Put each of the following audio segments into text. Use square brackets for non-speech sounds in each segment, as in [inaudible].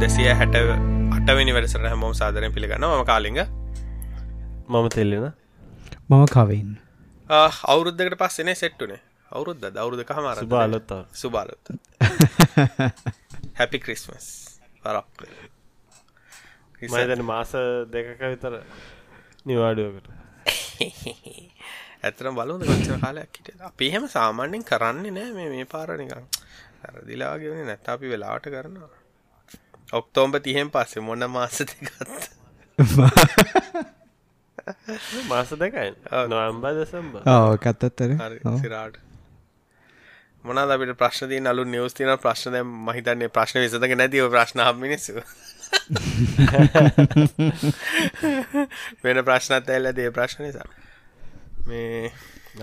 දෙසිය හැට අටවනි වැඩසට හැමෝම් සාදරය පිළිගන්න ම කාලිග. මම තෙල්ලෙන. මම කවින්. අවුරුද්ධකට පස්සනේ සෙට්ටුනේ අවුරුද්ධ දවරුද කහමර බාලොත්ත සුබාලොත් හැපි ක්‍රිස්මස් පරක් [laughs] මයිදන මාස දෙකක විතර නිවාඩුවකට. [laughs] ඇතරම් බලුද කොච්චර කාලයක් හිට අපි එහෙම සාමාන්‍යෙන් කරන්නේ නෑ මේ මේ පාර නිකං ඇරදිලාගෙන නැත අපි වෙලාට කරනවා ඔක්තෝම්බ තිහෙන් පස්සේ මොන්න මාස දෙකත් මාස දෙකයි නොම්බ දෙසම්බ කත්තත්තර සිරාට මොනද අපිට ප්‍රශ්න දී නලු නිවස් තින ප්‍රශ්න දැ මහිතන්නේ ප්‍රශ්න විසඳක නැතිව ප්‍රශ්න මිනිස්සු වෙන ප්‍රශ්නත් ඇල්ල දේ ප්‍රශ්න නිසා මේ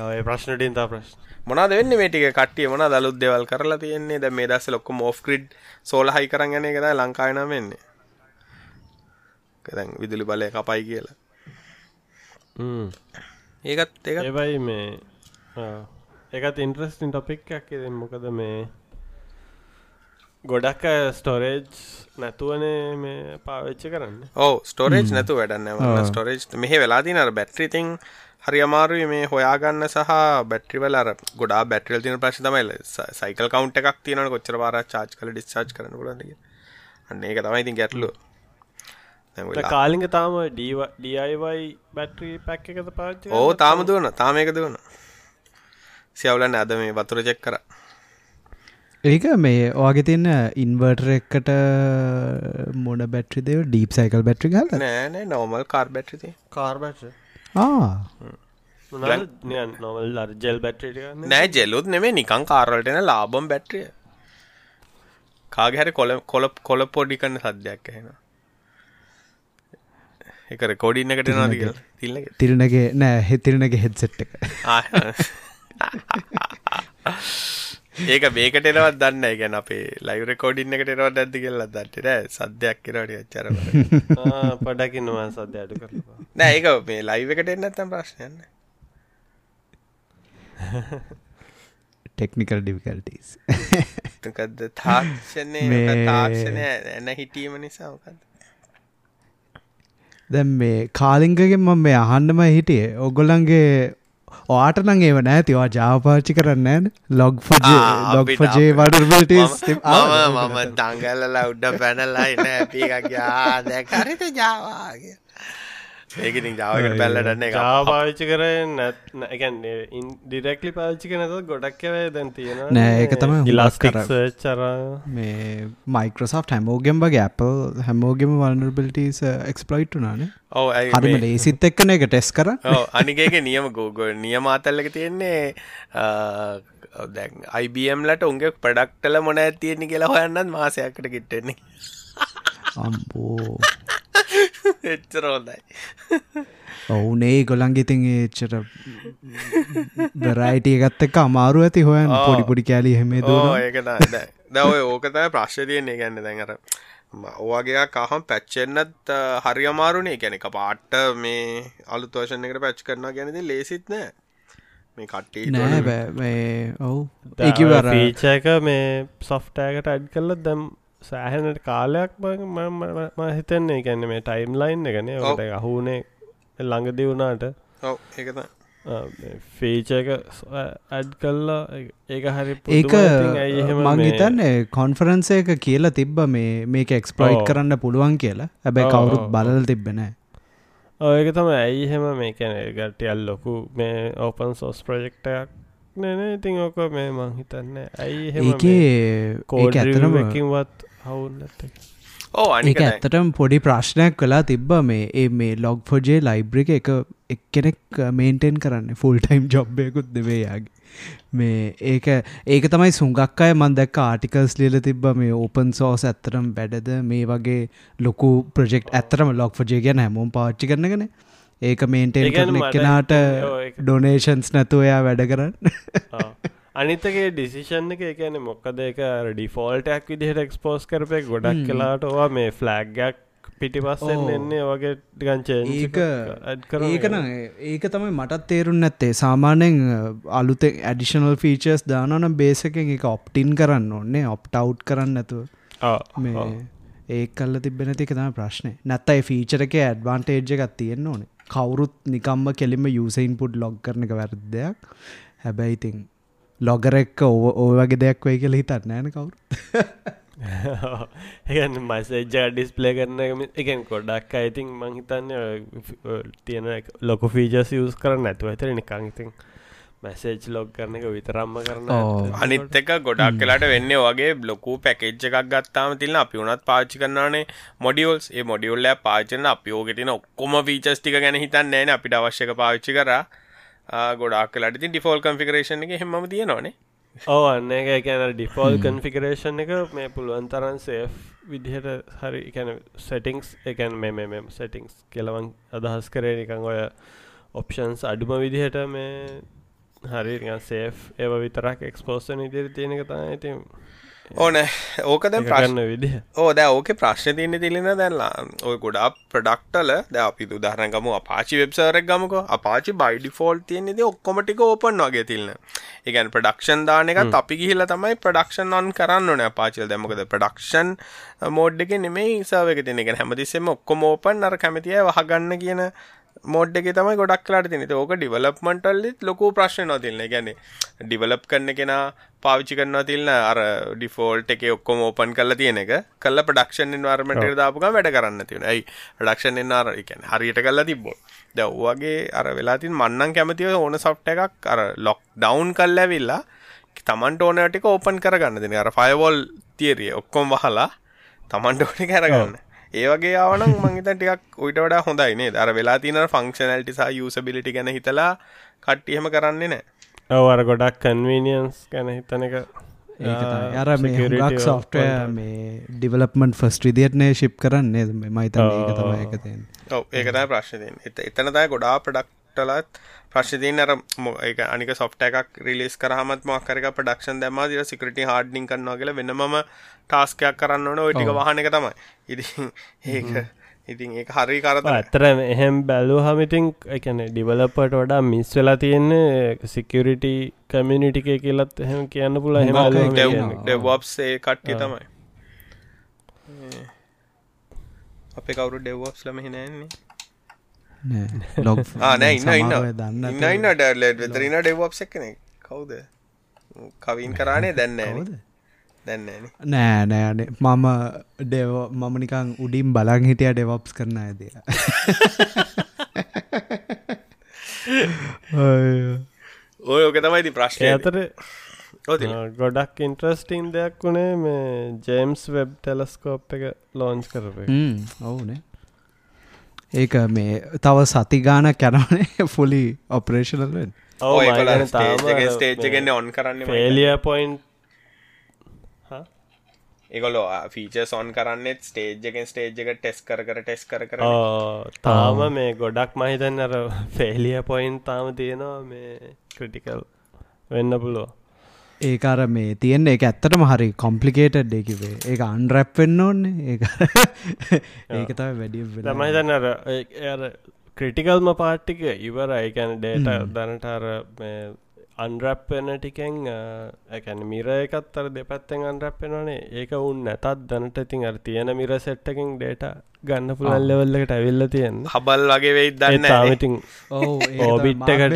ඔය ප්‍රශ්නටින් තා ප්‍රශ්න මොනද වෙන්න මේටික කට්ටිය? මොන දලුත් දෙවල් කරලා තියෙන්නේ? ද මේ දස්ස ලොක්ක මෝෆ් ක්‍රිඩ් සෝල හයි කරන්න ගැන එකද ලංකායන වෙන්නේ. දැන් විදුලි බලය කපයි කියලා. ඒකත් ඒ ඒබයි මේ ඒකත් ඉන්ට්‍රස්ටින් ටොපික් එකක්. මොකද මේ ගොඩක් ස්ටෝරේජ් නැතුවනේ මේ පාවිච්චි කරන්න. ඕ ස්ටෝරේජ් නැතු වැඩන්න ස්ටෝරේජ් මෙහ වෙලාදී නර බැට්‍රිතිං හරි අමාරුයි මේ හොයාගන්න සහ බැට්‍රිවල අර ගොඩා බැට්‍රියල් තියෙන ප්‍රශ්න තමයි සයිකල් කවුන්ට් එකක් තියෙනවනේ කොච්චර පාරක් charge කරලා discharge කරන්න පුළුවන්ද කියලා. අන්න ඒක තමයි ඉතින් ගැටලුව. දැන් කාලින්ග තාම DIY බැටරි පැක් එකද පාවිච්චි ඕ තාම දුවන තාම ඒක දුවන. සියවුලන්නේ අද මේ වතුර චෙක් කරා. ඒක මේ ඔයාගේ තින්න ඉන්වර්ටර් එකට මොන බැට්‍රි දෙව ඩීප් සයිකල් බැට්‍රි ගල නෑ නෑ normal car battery car battery නොවල් gel බැට්‍රිට නෑ ජෙලුත් නෙමේ නිකං කාරවලටන ලාබම් බැට්‍රිය. කාගහැර කොල කොල කොල පොඩි කන්න සද්‍යයක් එහෙන එක රෙකෝඩින්න එකට නද තිල්ල තිරණගේ නෑ හෙතිරණගේ හෙත්සෙට් එක ඒක මේකට එනවත් දන්න ගැන අපේ ලයිව රෙකෝඩින්න එකට එනවත් ඇති කියල්ලා දන්නට සද්‍යයක් කරට චර පඩකින්නවා සද්‍ය අඩු කර නෑ ඒක මේ ලයිව එකට එන්නත්තම් ප්‍රශ්නයන්න ටෙක්නිකල් ඩිවිකල්ටස් කද තාක්ෂණය තාක්ෂණය ඇන හිටීම නිසා මොකද දැම් මේ කාලිංගගෙන් මම මේ අහන්නම හිටියේ. ඔගොල්ලන්ගේ ඔයාට නං. ඒව නෑතිවා ජාපාච්චි කරන්න ලොග් ලොග් ෆජේ වඩට මම දංගල්ලලා උඩ පැනල්ලා එන ඇපිකක්යා දැකරට ජාවාගේ ඒකති ජාවකට පැල්ලටන්නේ පාවිච්චි කරන්න නැැන් ඩිරෙක්ලි පාච්චික නැත ගොඩක්කවේ දැන් තියෙන නෑ ඒක තම කර. චර මේ මයිකෝසෝ් හැමෝගෙන් බගේ Apple හැමෝගෙම වල්නබිලිටස් එක්ස්පලයිට් නානේ හරිම ලේසිත් එක්කන එක ටෙස් කර. අනිගේක නියම ගෝග නියමාතල්ලක තියෙන්නේ දැන් අයිBMලට උන්ගේ පඩක්ටල මොන ඇතියෙන්නේ කියලා හොයන්නත් මාසයකට කිට්ටෙන්නේ අම්බෝ [laughs] එච්චර හොඳයි. ඔවුනේ ගොලන්ගෙතින් ඒච්චට බරයිටිය ගත්ත එක අමාරු ඇති හොයන් පොඩිපොඩි කෑලි හෙමේ ද දවය ඕකතයි ප්‍රශ්්‍ය තියන්නේ. ගැන්න දැඟර ඕවගේ කහම් පැච්චෙන්න්නත් හරි අමාරුනේ. ගැනක පාට්ට මේ අලු තෝෂණ එකට පැච් කරන ගැනද ලේසිත් නෑ. මේ කට්ටි නෑ බෑ. ඔවු. ඒකිවර පීචක මේ සොෆ්ටෑකට අඩ් කල්ල දැම් සෑහනට කාලයක් ම හිතන්නේ ගැන මේ ටයිම් ලයින් ගැන ට අහුනේ ළඟදි වුණාට. ඔව ඒකත ෆීචක ඇඩ් කල්ලා ඒක හරි ඒක මං හිතන්නේ කොන්ෆරන්ස එක කියලා තිබ්බ මේ මේක එක්ස්පලයිට් කරන්න පුළුවන් කියලා. හැබැයි කවුරුත් බලල තිබෙනෑ ඒක තම ඇයිහෙම මේ කැන ගටියල් ලොකු මේ ඕපන් සෝස් ප්‍රජෙක්ටයක් නන ඉතින් ඕක මේ මං හිතන්න ඇයි ඒ කෝඩ ඇතරමකින්වත් හවුන්නත් ඕ අනික ඇත්තටම පොඩි ප්‍රශ්නයක් කලා තිබ්බ. මේ ඒ මේ ලොග් ෆොජේ ලයිබ්‍රික එක එක් කෙනෙක් මේන්ටෙන් කරන්න ෆුල් ටයිම් ජොබ්යකුත් දෙවේයාගේ මේ ඒක ඒක තමයි සුංගක් අය මන් දැක්ක ආටිකල්ස් ලියල තිබ්බ. මේ ඕපන් සෝස් ඇත්තරම් වැඩද? මේ වගේ ලොකු ප්‍රජෙක්් ඇත්තරම ලොක් ෆජේ ගැන හැමෝම් පාච්චි කරනගෙන ඒක මේන්ටේන් කරන එක්කෙනාට ඩොනේෂන්ස් නැතුවයා වැඩ කරන්න අනිතගේ ඩිසිෂන් එක එකන මොක්කද එක ඩිෆෝල්ටයක් විදිහට එක්ස්පෝස් කරපය ගොඩක් කලාට ඔවා මේ ෆ්ලෑග්ගක් පිටිපස්සෙන් එන්නේ වගේ ගංච ඒක ඒකන ඒක තමයි මටත් තේරුම් නැත්තේ. සාමානෙන් අලුත ඇඩිෂනල් ෆීචර්ස් දානන බේසකෙන් එක ඔප්ටින් කරන්න ඕන්නේ ඔප්ටව් කරන්න ඇතුව මේ ඒ කල්ල තිබෙන තික තම ප්‍රශ්නය නැත්තයි ෆීචර එක ඇඩ්වාන්ටේජ් එකක් තියෙන්න්න ඕනේ. කවුරුත් නිකම්ම කෙලිම යුසයින් පුඩ් ලොග් කරන එක වැරදයක් හැබැයි ඉතින් ලොගර එක්ක ඕ වගේ දෙයක් වෙයි කියල හිතත් නෑන කවුරු ඒගන්න මසේජ්ජා ඩිස්පලේ කරන එකෙන් කොඩක් අයිතින් මංහිතන්න තියෙන ලොක ෆීජස් යස් කරන්න ඇතුව ඇතර නිකං ඉතින් මැසේජ් ලොග් කරන එක විතරම්ම කරන අනිත් එක ගොඩක් කලාට වෙන්න වගේ බ්ලොකු පැකෙච්ච එකක් ගත්තාම තිල්න්න අපි වුණත් පාචි කරනානේ මොඩියල්ස් ඒ මොඩියල්ල පාචන අපියෝගෙතින ඔක්කොම වීචස් ටික ගැන හිතන්න නෑන අපිට අවශ්‍යක පාච්චි කර ගොඩක් කලාට ති ඩිෆෝල් කන්ෆිකරේෂන් එක හෙම තිය නොනේ ඕ අන්න එක ගැන ඩිෆෝල් කන්ෆිකරේෂන් එක මේ පුළුවන් තරන් සේ විදිහට හරි එකැන සෙටිංස් එකැන් මෙ මෙම සෙටිංස් කෙලවන් අදහස් කරේ නිකං ඔය ඔප්ෂන්ස් අඩුම විදිහට මේ හරි සේෆ් ඒව විතරක් එක්ස්පෝසන් ඉදිරි තියෙනක තා ඇති ඕන. ඕක දැ ප්‍රන්න විදිහ ඕ දැ ඕක ප්‍රශ්න තියන්න තිලෙන දැල්ලා ඔය ගොඩා ප්‍රඩක්ටල ද අපි උදාහරගම පාචි වෙබ්සරක් ගමක. අපාචි බයිඩි ෆෝල් තියන්නේද ඔක්කොමටික ඕපන් වගේ තිල්න්න එකන් ප්‍රඩක්ෂන් දාන එකත් අපි ගිහිල තමයි ප්‍රඩක්ෂන් ඔන් කරන්න ඕන පාචිල් දැමකද ප්‍රඩක්ෂන් මෝඩ් එක නෙමේ සාවක තිනෙක හැමතිස්සෙම ඔක්කොම ඕපන් අර කැමතිය වහගන්න කියන මෝඩ් එක තමයි ගොඩක් කලාට තිනත ඕක ඩිවලප්මන්ටල්ලිත් ලොකු ප්‍රශ්න නොතිල්න ගැන ඩිවලප් කරන්න කෙනා පාවිච්චි කරන්න තිල්න්න අර ඩිෆෝල්ට් එක ඔක්කොම ඕපන් කල තියෙන එක කල්ල ප්‍රඩක්ෂන් වර්මට දාපුක වැඩ කරන්න තියෙන ඇයි? ඩක්ෂන් අර එකන හරියට කල්ලා තිබ්බෝ දැව්වාගේ අර වෙලාතින් මන්නන් කැමතිව ඕන සොෆ්ට එකක් අර ලොක් ඩවන්් කල් ඇවිල්ලා තමන්ට ඕනටික ඕපන් කරගන්න දෙන අර ෆයවොල් තිේරිය ඔක්කොම් වහලා තමන්ට ඕනි කරගන්න ඒවගේ ආවනම් මංහිත ටිකක් ඔයිට වඩා හොඳයිනේ දර වෙලා තින ෆංක්ෂනල්ටි සහ යුසබිලිටි ගැන හිතලා කට්ටියහම කරන්නේ නෑ. ඔවර ගොඩක් කන්වීනියන්ස් ගැන හිතන එක. අර මේක් සොෆ්ටය මේ ඩිවලපමන්ට ෆස්ට විදිටනේ ශිප් කරන්නේ මයිත ඒක තම එකතෙන් ඔව ඒකතයි ප්‍රශ්නයෙන් එත එතනතයි ගොඩා ප්‍රඩක්ටලත් ප්‍රශ්තින් අර එක අනික සොෆ්ට එකක් රිලිස් කරහමත් මක්කරක ප්‍රඩක්ෂන් දැම දිර සිකට හාඩ්ඩින් කන්නවා කියල වෙනම ටාස්කයක් කරන්න ඕන. ඔටික වහන එක තමයි. ඉති ඒක ඉතින් ඒ හරි කරත ඇතර එහෙම බැලූ හමිතින් එකන ඩිවලපට වඩා මිස් වෙලා තියෙන්නේ සිකරිට කමිනිිටික කියලත් එහෙම කියන්න පුල හෙම ඩෙව්සේ කට්ටිය තමයි. අපේ කවරු ඩෙව්වොප්ස් ලම හිනන්නේ ලොග් [laughs] නෑ ඉන්න ඉන්න. දන්න ඉන්න ඩලට වෙතරන්න ඩෙව්වප් එකන කවුද? කවින් කරානේ දැන්නෑද දැන්න නෑ නෑනේ මම ඩෙව මම නිකං උඩින් බලන් හිටිය ඩෙවොප්ස් කරන ඇද [laughs] ඔය ඕක තමයිති ප්‍රශ්නය අතර ගොඩක් ඉන්ට්‍රස්ටිං දෙයක් වුණේ මේ ජේම්ස් වෙබ් ටෙලස්කෝප් එක ලෝන්ච් කරපේ ඔවුනේ ඒක මේ තව සතිගාන කැනවනේ ෆුලි ඔපරේෂනල්ෙන් ස්ටේජ්ගෙන්න්න ඔන් කරන්න ෆේලිය පොයින්් ඒගොලෝ ෆීච සොන් කරන්නෙත් ස්ටේජ්ගෙන් ස්ටේජ් එක ටෙස් කර කර ටෙස් කර කර තාම මේ ගොඩක් මහිතන් අර [laughs] ෆෙලිය පොයින්් තාම තියෙනවා මේ ක්‍රටිකල් වෙන්න පුළුව ඒකර මේ තියෙන්නේ. එක ඇත්තටම හරි කොම්පලිකේටඩ් එකකිවේ ඒ අන්රැප් වෙන්න ඕන්නේ [laughs] ඒ ඒක තව වැඩිය තමයිතන්න අර ක්‍රටිකල්ම පාට්ටික ඉවර ඒකැන ඩේට දැනටර අන්රැප් වෙන ටිකෙන් ඇැන මිර එකත් අර දෙපැත්තෙන් අන්රැප් වෙනනේ ඒක උන් නැතත් දැනට ඉතින් අර තියෙන මිර සෙට්ටකින් ඩේට ගන්න පුළන් ලෙවල්ලකට ඇවිල්ල තියෙන් හබල් වගේ වෙයි දන්න තාමඉතින් ඕබිට්ටකට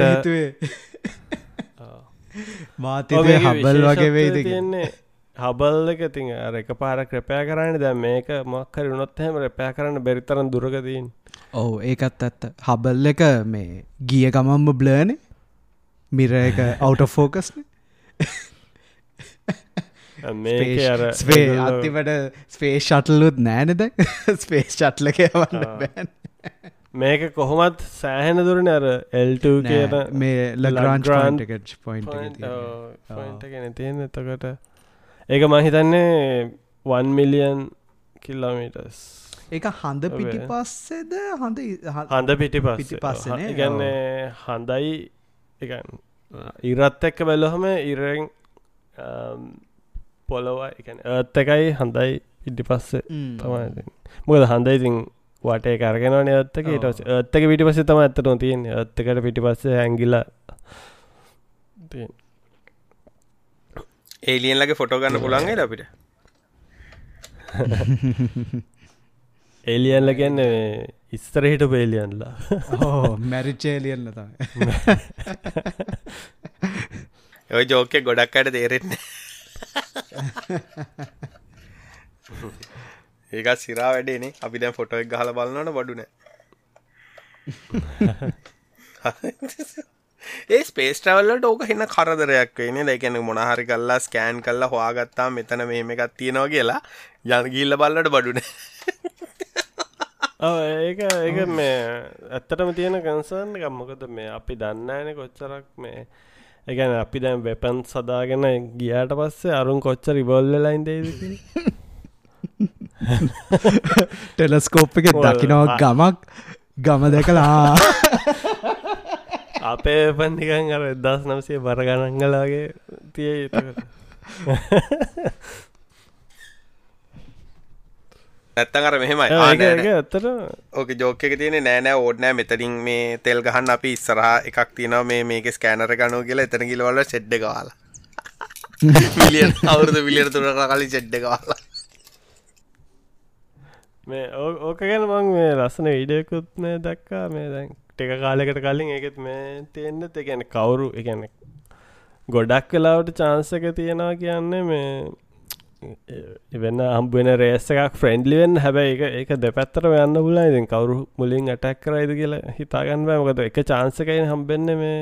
මාතිේ හබල් වගේ වෙයිද තියෙන්නේ හබල් එක තින් අර එක පාර ක්‍රපයා කරන්න. දැ මේක මක්කර උනොත් හැම රැපයා කරන්න බැරිතරන් දුරගදීන් ඔවු ඒකත් ඇත්ත. හබල් එක මේ ගිය ගමම්ම බ්ලර්න මිර එක අවුට ෆෝකස්න ස්පේ අතිවට ස්පේ ශටල්ලුත් නෑනෙද ස්පේ ශට්ලක වන්න බෑන් මේක කොහොමත් සෑහෙන දුරන අර එල්ට කියන මේ ලගරාන්් ටකට් පොයින්් ගෙන තියෙන එතකට ඒක මහිතන්නේ 1 මිලියන් කිල්ලමීටස් ඒක හඳ පිටි පස්සෙද? හඳ හඳ පිටි පස් පස්සන ගන්නේ හඳයි එකන් ඉරත් එක්ක බැලොහම ඉරෙන් පොලොවා එකන ඒත් එකයි හඳයි ඉඩි පස්සේ තමයි මොකද හඳයිඉතින් වටේ කරගෙනන ඇත්තක ට ඇත්තක පිටි පස තම ඇත්තට තියෙන් ඇත්තකට පිටි පස්ස ඇගිල ඒලියන්ලගේ ෆොටෝ ගන්න පුළන්ගේ අපිට? එලියන්ල කියන්න ඉස්තරහිට පේලියන්ලා ඕ මැරිච්චේලියන්න තම ඔය ජෝකෙ ගොඩක් අයට තේරෙන්නේ [laughs] ඒක සිරා වැඩේනේ අපි දැන් ෆොටෝ එක ගහලා බලනවනේ බඩුනේ [laughs] ඒ ස්පේස් ට්‍රැවල්ලට ඕක හින්න කරදරයක් වෙන්නේ. දැන් කියන්නේ මොන හරි කරලා ස්කෑන් කරලා හොයාගත්තාම මෙතන මෙහෙම එකක් තියෙනවා කියලා යන ගිහිල්ලා බලලට බඩුනේ [laughs] ඒක ඒක මේ ඇත්තටම තියෙන කන්සර්න් එකක්. මොකද මේ අපි දන්නෑන කොච්චරක් මේ එකන අපි දැන් වෙපන් සදාගෙන ගියාට පස්සේ අරුන් කොච්ච රිබොල්ලලයින්දේද [laughs] [laughs] ටෙලස්කෝප් එක දකිනව ගමක් ගම දැකලා. [laughs] අපේ පන්නිකන් අර එදස් නවසේ බර ගණන්ගලාගේ තිය [laughs] නැත්තන් අර මෙහෙමයි. ඇත්තට ඕක ජෝක එක තියෙන නෑනෑ ඕඩනෑ මෙතරින් මේ තෙල් ගහන්න අපි ඉස්සරහා එකක් තියෙනවා මේ මේක ස්කෑනර ගනෝ කියලා එතන කිලවල සෙඩ්ඩ කාලා මිලියන් අවුරුදු විලියන තුර කලින් සෙඩ්ඩ කාලා මේ ඕක ගැන මං මේ ලස්සන විඩයකුත් මේ දක්කා. මේ දැන් ටෙක කාලෙකට කලින් එකත් මේ තියෙන්න්න එකැන කවුරු එකන ගොඩක් වෙලාවට චාන්සක තියෙනවා කියන්නේ මේ එවෙන්න හම්බුවෙන රේස එකක් ෆ්‍රෙන්ඩ්ලිවෙන් හැබැයි එක ඒක දෙපැත්තර යන්න පුලා ඉතින් කවරු මුලින් ඇටැක් කරයිද කියලා හිතාගන්න මොකද එක චාන්සකයි හම්බෙන්න මේ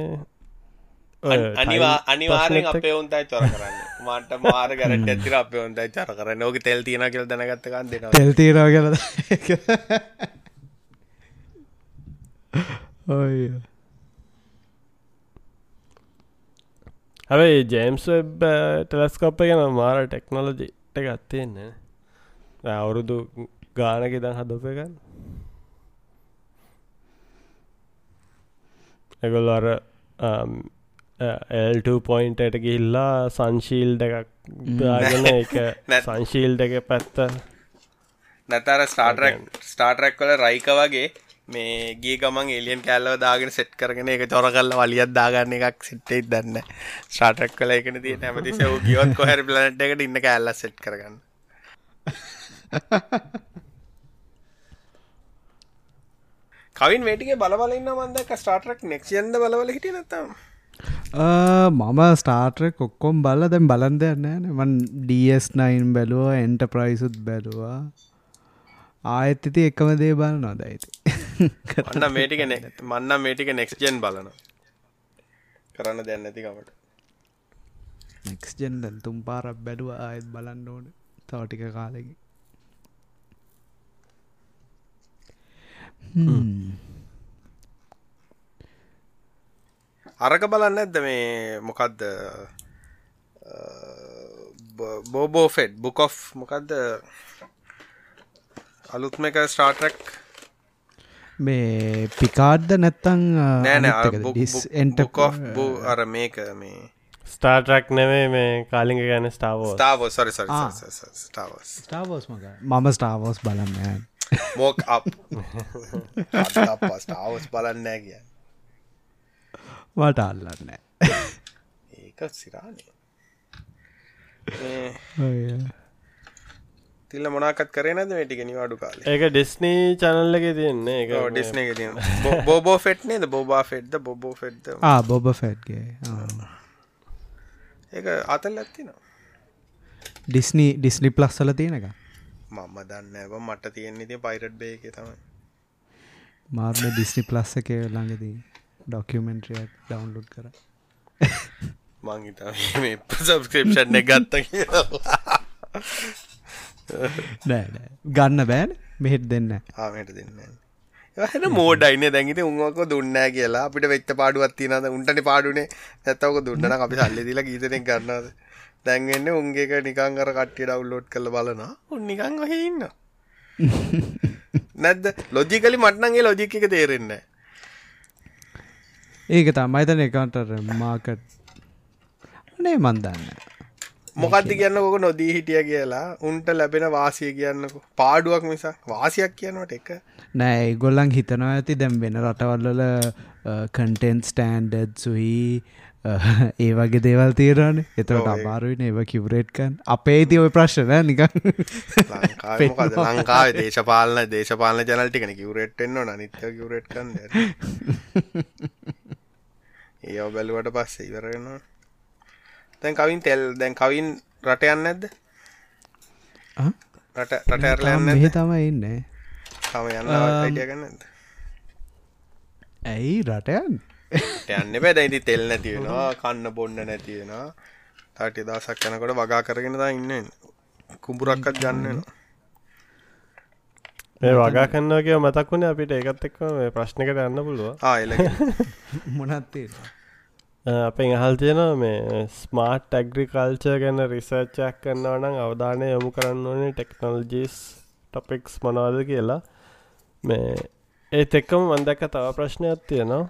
අනිවා අනිවාරෙන් අපේ ඔන්තයි චොර කරන්න. මට මාර ගැරට ඇතිර අපේ ඔොන්තයි චර කරන්න. ඕක තෙල් තියෙන කියල දැනගත්තකන් දෙෙන තෙල්තීරව කලද [laughs] ඔය. හැබයි ජේම්ස් ටෙලස්කප් ගැන මාර ටෙක්නොලජි එක අත්තයෙන්නේ අවුරුදු ගානක දන් හදපගන්න එගොල් අර එල්ට පොයින්ටට ගිල්ලා සංශීල් දෙකක් දාගෙන එක සංශීල් දෙක පැත්ත නැතර ස්ටාටරක් ස්ටාටරැක් කල රයික වගේ මේ ගේ ගමන් එලියන් කෑල්ලව දාගෙන සෙට් කරගෙන එක චොර කල්ල වලියත් දාගන්න එකක් සිට්ටෙත් දන්න ස්ටාටක් කල එකන තිය නැමතිස ගියොත් කොහැර පලනට් එකට ඉන්න කෑල්ල සෙට් කරගන්න. [laughs] කවින් මේටික බලවලන්න මන්දක ස්ටාටරක් නෙක්ෂන්ද බලවල හිටිය නත්තම් මම ස්ටාර්ටරක් කොක්කොම් බල්ල දැම් බලන්ද යන්න මන් ඩස්9 බැලුව එන්ට ප්‍රයිසුත් බැලවා. ආයත් ඉති එකම දේ බල නොදයිති මන්න මේටික මන්න මේටික නෙක්ස්ජෙන් බලන කරන්න දැන්න ඇතිකමට නෙක්ස්ජෙන් දැන් තුම් පාරක් බැඩුව ආයත් බලන්න ඕන. තවටික කාලෙකි අරක බලන්න ඇද මේ මොකක්ද බෝබෝ ෆෙඩ් බුකොෆ් මොකක්ද අලුත්ම එක ස්ටාටරක් මේ පිකාඩ්ද නැත්තං නෑනට අර මේක මේ ස්ටාටරක් නෙවේ මේ කාලිග ගැන ස්ටාවෝ ස්ටාවෝ සරි ස්ටාවස් මම ස්ටාවෝස් බලන්න. මෝක් ස්ටාවස් බලන්නෑ කිය වට අල්ලන්න [laughs] ඒක සිරානේ [laughs] තිල්ල මොනාකත් කරේ නැද වැටික නිවාඩු කාල? ඒක ඩිස්නී චනල්ල එක තියන්නේ. එක ඩිස්න එක තිය බෝබෝ ෆෙට් නේද? බෝබා ෆෙට්ද බොබෝ ෆෙට්ද බොබ ෆැට්ගේ ඒක අතල් ඇත්තිනවා ඩිස්නී ඩිස්ලි ප්ලස්සල තියෙන එක? මම දන්න මට තියෙන්නේ ති පයිරට් බේ එක තමයි. මාර්ම ඩිස්නි ප්ලස්ස එක ළඟදී ඩොකියමෙන්ට්‍රියක් ඩවන්ලෝඩ් කර. මංහිත සබස්ක්‍රපෂන් ගත්ත කියලා. නෑ ගන්න බෑන්. මෙහෙට දෙන්න. ආමට දෙන්න හන මෝඩයින දැන්ගත උන්වක දුන්නෑ කියලා. අපිට වෙච්ච පාඩුවත් නද උන්ටන පාඩුනේ. ඇත්තවක දුන්නන අපි සල්ලි දිල ගීතනෙක් කරන්නද දැන්ගන්න උන්ගේක නිකං අර කට්ටිය ඩව්ලෝඩ් කළ බලන උන්නිකං හඉන්න නැද්ද? ලොජිකලි මටනගේ ලොජික තේරෙන්න ඒක තමයිතන එකන්ට මාකට් නේ මන්දන්න මොකක්ද කියන්න ොක නොදී හිටිය කියලා. උන්ට ලැබෙන වාසිය කියන්නක. පාඩුවක් මිසා වාසියක් කියනවට එක. නෑ ගොල්ලන් හිතනවා ඇති දැම් වෙන රටවල්ලල කන්ටෙන්් ස්ටෑන්ඩඩ් සුහි ඒ වගේ දේවල් තීරණ එතට අමාරුවන ඒව කිවරේට්කන් අපේ ති ඔය ප්‍රශ්න ලංකාද ලංකාව දේශපාලන දේශපාලන ජනල්ටිකන කිවරේට්ෙන්න්න නනිත්‍ය කිවරේට් කන්න ඒ බැලුවට පස්සේ ඉවරෙනවා දැන් කවින් තෙල් දැන් කවින් රටයන්න නැද්ද? රට රටඇරලයන්න මෙහි තම ඉන්න. තම යන්න අයිඩිය ගන්නද ඇයි රටයන් යන්න? බැ දැයිති තෙල් නැතිවෙනවා කන්න බොන්න නැතිවෙනවා තාටි දසක් යනකොට වගා කරගෙන දා ඉන්න. කුඹුරක්කත් ගන්නනවා ඒ වගා කන්නගේ මතක් වුණේ අපිට ඒකත් එක්ක මේ ප්‍රශ්නකට යන්න පුළුව ආයල මොනත්තේ අපෙන් අහල් තියෙනවා මේ ස්මාර්ට් ඇග්‍රිකල්චර් ගැන රිසර්ච්චයක් කරන්නවා නම් අවධානය යොමු කරන්න ඕනේ ටෙක්නොලජිස් ටොපික්ස් මොනවාද කියලා. මේ ඒත් එක්කම මන්දැක්ක තව ප්‍රශ්නයක් තියෙනවා.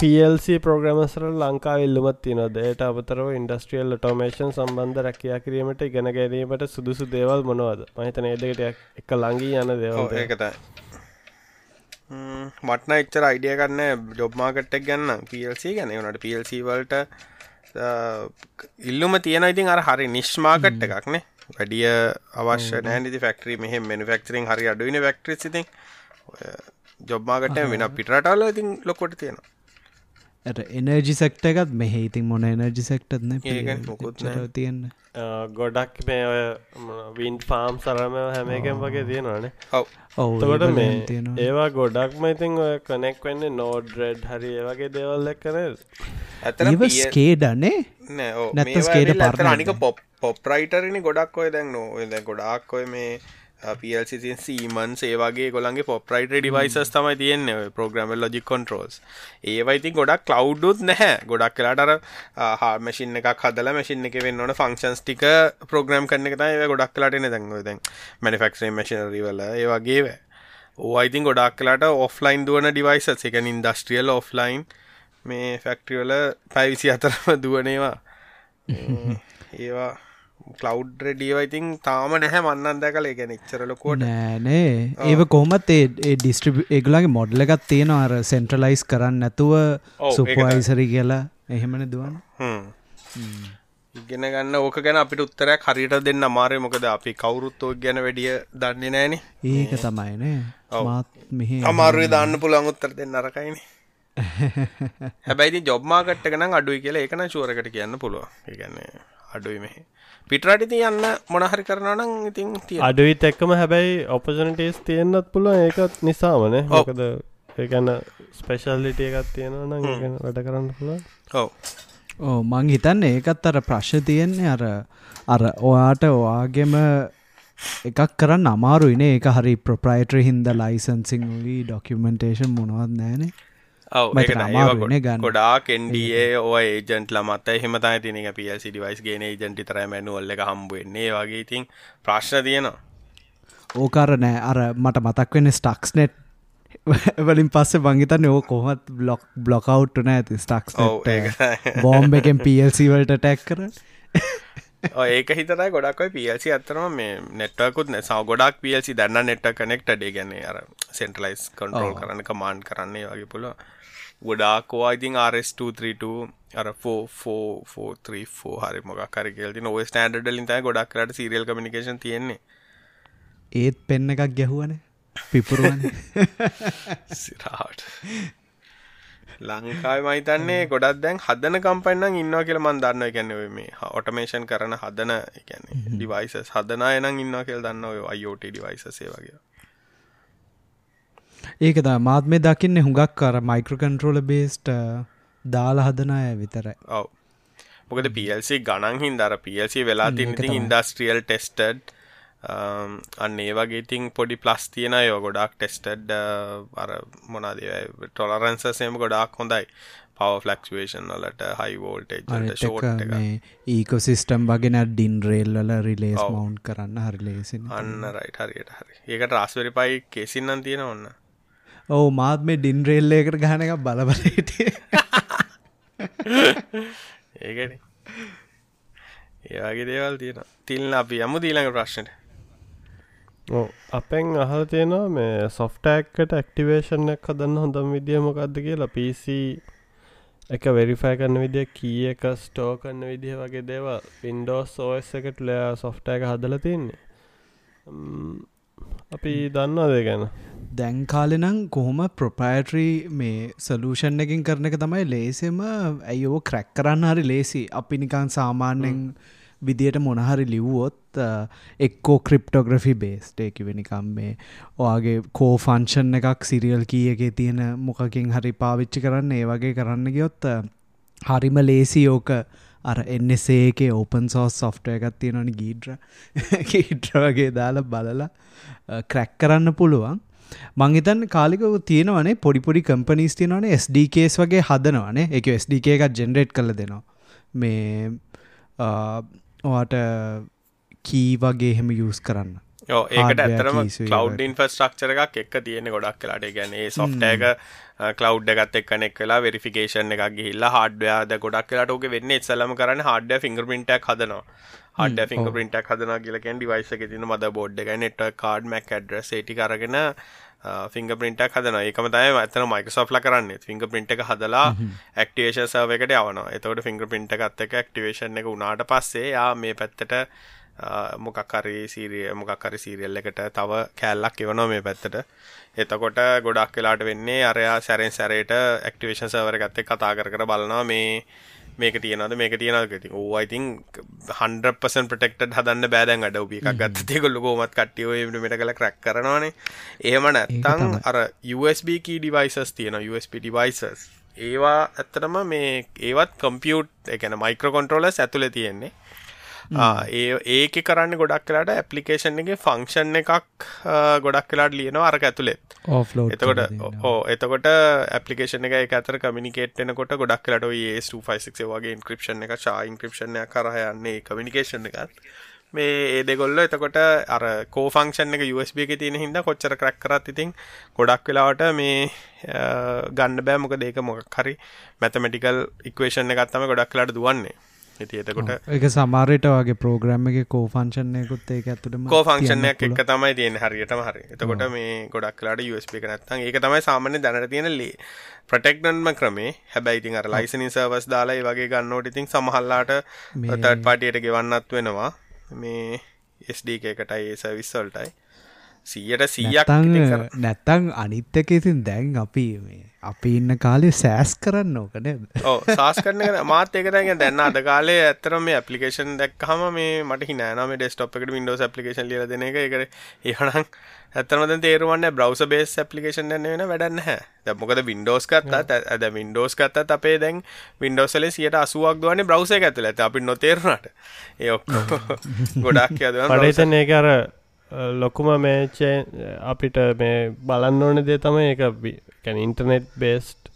පල්C ප්‍රෝග්‍රමසර ලංකා ඉල්ලුමත් තියන දයට අබතරව ඉන්ඩස්ට්‍රියල් ටෝමේෂන් සම්බන්ධ රැකයා කිරීමට ඉගෙන ගැනීමට සුදුසු දේවල් මොනවද? මහිතන ඒදකට එක ලංගී යන දේවල් ඒකතයි මටන එච්චර අයිඩිය කරන්න ජොබ්මාකට්ටක් ගන්න පල්C ගැන වනට පල්C වල්ට ඉල්ලුම තියෙන ඉතින් අර හරි නිශ්මාකට් එකක්නේ වැඩිය අවශ්‍ය නෑනිති ෆක්ටරි මෙහ මනිෆක්ටරින් හරි අඩුවන ෆක්ටරි සිතින් ජොබ්මාකට වෙන පිටරටල ඉතින් ලොකොට තියෙනවා ඇට එනර්ජි සෙක්ට එකත් මෙහ ඉතින් මොන එනර්ජි සෙක්ටත්න නෑ. තියන්න. ගොඩක් මේ ඔය වින් ෆාම් සරම හැම එකම් වගේ තියෙනවානේ. ඔව. ඔව තකොට මේ ඒවා ගොඩක්ම ඉතින් ඔය කනෙක් වෙන්න නෝඩ් රෙඩ් හරි ඒවගේ දේවල් එක්කන ඇතන ඒව ස්කේඩනේ skate partner අනික පොප් පොප්රයිටරනි ගොඩක් ඔය දැන් නෝ ගොඩක් ඔය මේ පල්සින් සීමන් සේවගේ ගොලන්ගේ පොප්‍රයිට ඩිවයිසස් තමයි තියෙන්නේ ප්‍රෝග්‍රම ලොජික් කොන්ට්‍රෝල්ස් ඒවයිති ගොඩක් කලව්ඩුත් නැහැ. ගොඩක් කලාටර මසින් එක හදල මසින් එක වෙන්න ඕන ෆංක්ෂන්ස් ටික ප්‍රෝග්‍රම් කරන එක තයි ගොඩක් කලාටන දැන්ව දැන් මනිෆක්ෂේ මශනරිවල ඒවගේව ඕයිතින් ගොඩක් කලාට ඔෆ්ලයින් දුවන ඩිවයිසස් එක ඉන්ඩස්ට්‍රියල් ඔෆ්ලයින් මේ ෆැක්ට්‍රියවල පැවිසි අතරම දුවනේවා ඒවා [laughs] කලව් රඩියවයිතින් තාම නැහැ මන්නන් දැකල. ගැන එච්චරලකෝට නෑනේ ඒව කොහමත් ඒ ඩිස්ට්‍රිබ ඒගලගේ මොඩ්ල එකත් තියෙන අර සෙන්ට්‍රලයිස් කරන්න නැතුව සුපයිසරි කියලා. එහෙමන දුවන් ඉගෙන ගන්න ඕක ගැන අපිට උත්තරයක් හරියට දෙන්න අමාරය. මොකද අපි කවුරුත් ඕක් ගැන වැඩිය දන්නේ නෑන. ඒක තමයිනේ මාත් මෙහ අමාරුවේ දාන්න පුළන් උත්තර දෙන්න අරකයින. [laughs] හැබැයි ජොබ්මාකට්ට ගන අඩුයි කියලා ඒකන ශෝරකට කියන්න පුළුව ඒගන්නේ අඩුයි මෙහ. පිටරට ති යන්න මොනහරි කරනනම් ඉතින් අඩුවිත් එක්කම හැබැයි ඔපජනටස් තියෙන්න්නත් පුළුව ඒකත් නිසාමන මොකද ඒකන්න ස්පෙශල්ලිට එකත් තියෙනවා නම් වැඩ කරන්න පුළුව ඔව. ඕ මං හිතන්න ඒකත් අර ප්‍රශ් තියෙන්නේ. අර අර ඔයාට ඔයාගෙම එකක් කරන්න අමාරුයිනේ ඒක හරි ප්‍රප්‍රයිට්‍ර හින්ද ලයිසන්සිං වී ඩොක්කමෙන්ටේෂන් මොනවත් නෑනේ ගන්න. ගොඩා කෙන්ඩියේ ඔය ඒජන්ට ලමත් එහෙමතයි තිනක පියල් සිටිවයිස් ගෙන ඒජන්ටි තර මැනුවල්ල හම්බුවෙන්නේ වගේ ඉතින් ප්‍රශ්න තියෙනවා. ඕකර නෑ. අර මට මතක් වෙන ස්ටක්ස් නෙට් වලින් පස්සේ බංගිතන්න ඕ කොහොත් බ්ලොක් බ්ලොකවට්ට නෑ ඇති ස්ටක්ස් ඔව් බෝම්බ එකෙන් පිල්සිවලට ටැක් කර. ඒක හිතයි ගොඩක් පිල්සි අත්තරම මේ නෙට්වකුත් සව ගොඩක් පිල්සි දන්න නෙට්ට කනෙක්ටඩේ ගැන අර සෙන්ටලයිස් කොන්ට්‍රෝල් කරන්න කමාන්් කරන්නේ වගේ පුල ගොඩාක්වා ඉතින් RS232 අර ෆෝෆෝෆෝ හරි මොක් කරකෙල්ති නොව ස්ටන්ඩලින් තයි ගොඩක් කරට සිරියල් කමිනිකේෂන් තියෙන්නේ. ඒත් පෙන්න එකක් ගැහුවන. පිපුරුවන. [laughs] සිරාට ලංකායි මහිතන්නේ ගොඩක් දැන් හදන කම්පන්නම් ඉන්නවා කියල මන් දන්න ගැනව මේ ඔටමේෂන් කරන හදන එකැන ඩිවයිසස් හදනා එනම් ඉන්න කියල් දන්න ඔය අයෝට ඩිවයිසසේ වගේ ඒකද මාත් මේ දකින්න හුඟක් කර මයික්‍රකන්ට්‍රෝල බේස්ට දාලා හදන අය විතරයි. ඔව. මොකද පිල්සි ගණන් හින්දර පිල්සි වෙලා තින්ති ඉන්ඩස්ට්‍රියල් ටෙස්ටඩ් අන්න ඒ වගේ ඉතින් පොඩි ප්ලස් තියෙන යෝ ගොඩක් ටෙස්ටඩ් අර මොනාදේ ටොලරන්සසේම ගොඩක් හොඳයි. පව ෆලක්ෂේෂන් වලට හයිවෝල්ටේජ්ට ෂෝට් ඒකොසිස්ටම් වගෙන ඩින් රේල්ල රිලේස් මවන්් කරන්න හරි ලේසි අන්න රයිට හරියට හරි. ඒකට රස්වරි පයි කෙසින්නන් තියෙන ඔන්න ඔවු මාත් මේ ඩින් රේල්ල එකට ගහන එක බලබලට ඒකන. වගේ දේවල් තියෙන තිල්න අපි යමු දීළඟ ප්‍රශ්නයට අපෙන් අහල තියෙනවා මේ සොෆ්ටෑක්කට ඇක්ටිවේෂන් එක හදන්න හොඳම් විදිිය මොකක්ද කියලා? පිසි එක වෙරිෆයි කරන්න විදිිය කිය එක ස්ටෝ කරන්න විදිහ වගේ දේව පින්ඩෝස් ඕස් එකට ලයා සොෆ්ට එක හදල තින්නේ අපි දන්නවාද ගැන? දැන් කාලෙනම් කොහොම ප්‍රොපෑටරී මේ සලූෂන් එකින් කරන එක තමයි ලේසෙම ඇයෝ ක්‍රැක් කරන්න හරි ලේසි අපි නිකන් සාමාන්‍යෙන් විදියට මොනහරි ලිව්වොත් එක්කෝ ක්‍රිප්ටෝග්‍රෆි බේස්ට එකවෙනිකම් මේ ඔයාගේ කෝ ෆංශන් එකක් සිරියල් කිය එක තියෙන මොකකින් හරි පාවිච්චි කරන්න ඒ වගේ කරන්න ගියොත් හරිම ලේසි ඕක අර එන්නසේක ඕපන් සෝස් සොෆ්ටය එකත් තියෙනනි ගීඩ්‍ර ගීඩ්‍ර වගේ දාලා බලලා ක්‍රැක් කරන්න පුළුවන්. මංහිතන් කාලික තියෙනවනේ පොඩිපොඩි කම්පනිස් තියනවන SDKස් වගේ හදනවනේ එක SDK එකත් ජෙනරේට් කළ දෙනවා. මේ ඔට කී වගේ හෙම යස් කරන්න. ඒකට ඇතරම කලව් ඉන්ෆස්ට්‍රක්චර එකක් එක් තියෙන ගොඩක් කලාට ගැන සොෆ්ටයක කලව් එකත් එක්නෙක් වෙලා වෙරිෆිකේෂන් එකක් ගිල්ල හඩ්වයාද ගොඩක් කලාට ඕක වෙන්න. එත්සලම කරන්න හඩ ෆිංග පින්ටක් හදනවා. හඩ ෆිංග පින්ටක් හදන කියලකැන් ඩිවයිස එක තින මද බෝඩ් එක නෙට කාඩ් මැක් ඇඩ්‍රස් ඒටි කරගෙන ෆිංග පින්ටක් හදන ඒකම තයි ඇතන මයිකසෝ්ල කරන්න. ෆිංග පින්ට එක හදලා ඇක්ටිවේෂන් සවකට යවන එතවට ෆිංග පින්ට එකත් එක ඇක්ටිවේෂන් එක උනාට පස්සේ යා මේ පැත්තට මොකක්කරි සීරිය මොකක්කරි සීරියල් එකට තව කෑල්ලක් එවනෝ මේ පැත්තට. එතකොට ගොඩක් වෙලාට වෙන්නේ අරයා සැරෙන් සැරේට ඇක්ටිවේෂන් සවර ගත්තේ කතා කර කර බලනවා මේ මේක තියනද මේක තියනද ති ඕයිතින් හන්පසන් ප්‍රටෙක්ට හදන්න බෑදැන් අඩ උපි එකක් ගත්තේ කොල්ල ගෝමත් කට්ටියෝ මට කළ ක්‍රක් කරනවානේ. ඒම නැත්තං අර USB කී ඩිවයිසස් තියෙන USB ඩිවයිසස් ඒවා ඇත්තටම මේ ඒවත් කම්පියුට් එකන මයික්‍ර කොන්ට්‍රෝලස් ඇතුළ තියෙන්නේ ඒ ඒක කරන්න ගොඩක් කලාට ඇපලිකේෂන් එක ෆංක්ෂන් එකක් ගොඩක් කලාට ලියනවා අරක ඇතුළෙත් එතකොට ඕ එතකොට ඇපලිකේෂන එක අතර කමිනිකේට්නකොට ගොඩක් කලට ඒ වගේ ඉන්ක්‍රපෂන් එක ශා ඉන්ක්‍රපෂණ කරහයන්නේ කමිනිකේෂන් එකත්. මේ ඒ දෙගොල්ල එතකොට අර කෝෆංක්ෂන් එක USB එක තියෙන හින්දා කොච්චර ක්‍රැක් කරත් ඉතින් ගොඩක් වෙලාවට මේ ගන්න බෑ. මොකද ඒක මොකක් හරි මැතමැටිකල් ඉක්වේෂන් එකත් තමයි ගොඩක් වෙලාට දුවන්නේ ඉති එතකොට එක සමාරයට වගේ ප්‍රෝග්‍රම් එක කෝ ෆංශනයකුත් ඒක ඇතුටම කෝ ෆංක්ෂණයක් එක් තමයි තියෙන හරියටම හරි. එතකොට මේ ගොඩක් කලාට USB එක නැත්තම් ඒක තමයි සාමාන්‍ය දැනට තියෙන ලේ ප්‍රටෙක්ටන්ම ක්‍රමේ. හැබැයි ඉතින් අර ලයිසනින් සර්වස් දාලා ඒ වගේ ගන්නකොට ඉතින් සමහරලාට තර්ඩ් පාටියට ගෙවන්නත් වෙනවා. මේ SD එකටයි ඒ සර්විස් වලටයි. සීයට සීයක් නැත්තං අනිත්තක ඉතින් දැන් අපි මේ අපි ඉන්න කාලේ සෑස් කරන්න ඕකන ඕ සාස් කරන මාත එකතැන් දැන්න අද කාලේ ඇතර මේ ඇපලිකේෂන් දැක්හම මේ මට හිනෑනම ඩෙස්ටප් එකට වින්ඩෝස් ඇපලිකේෂන් ලිය දෙන එක. එකට ඒහනම් ඇතරමද තේරුවන්න බ්‍රවස බේස් ඇපලිකේෂන් න්න වෙන වැඩන්න හැ දැමොකද වින්ඩෝස් කත්තත් ඇද වින්ඩෝස් කත්තත් අපේ දැන් වින්ඩෝසල සියට අසුවක් දුවන්නේ බ්‍රවස ඇතුල ඇත අපි නොතේරුණට. ඒ ඔක්කෝ ගොඩක් යද පඩේතන ඒ අර ලොකුම මේචේ අපිට මේ බලන්න ඕන දේ තම එක ඉන්ටර්නෙට් බේස්ට්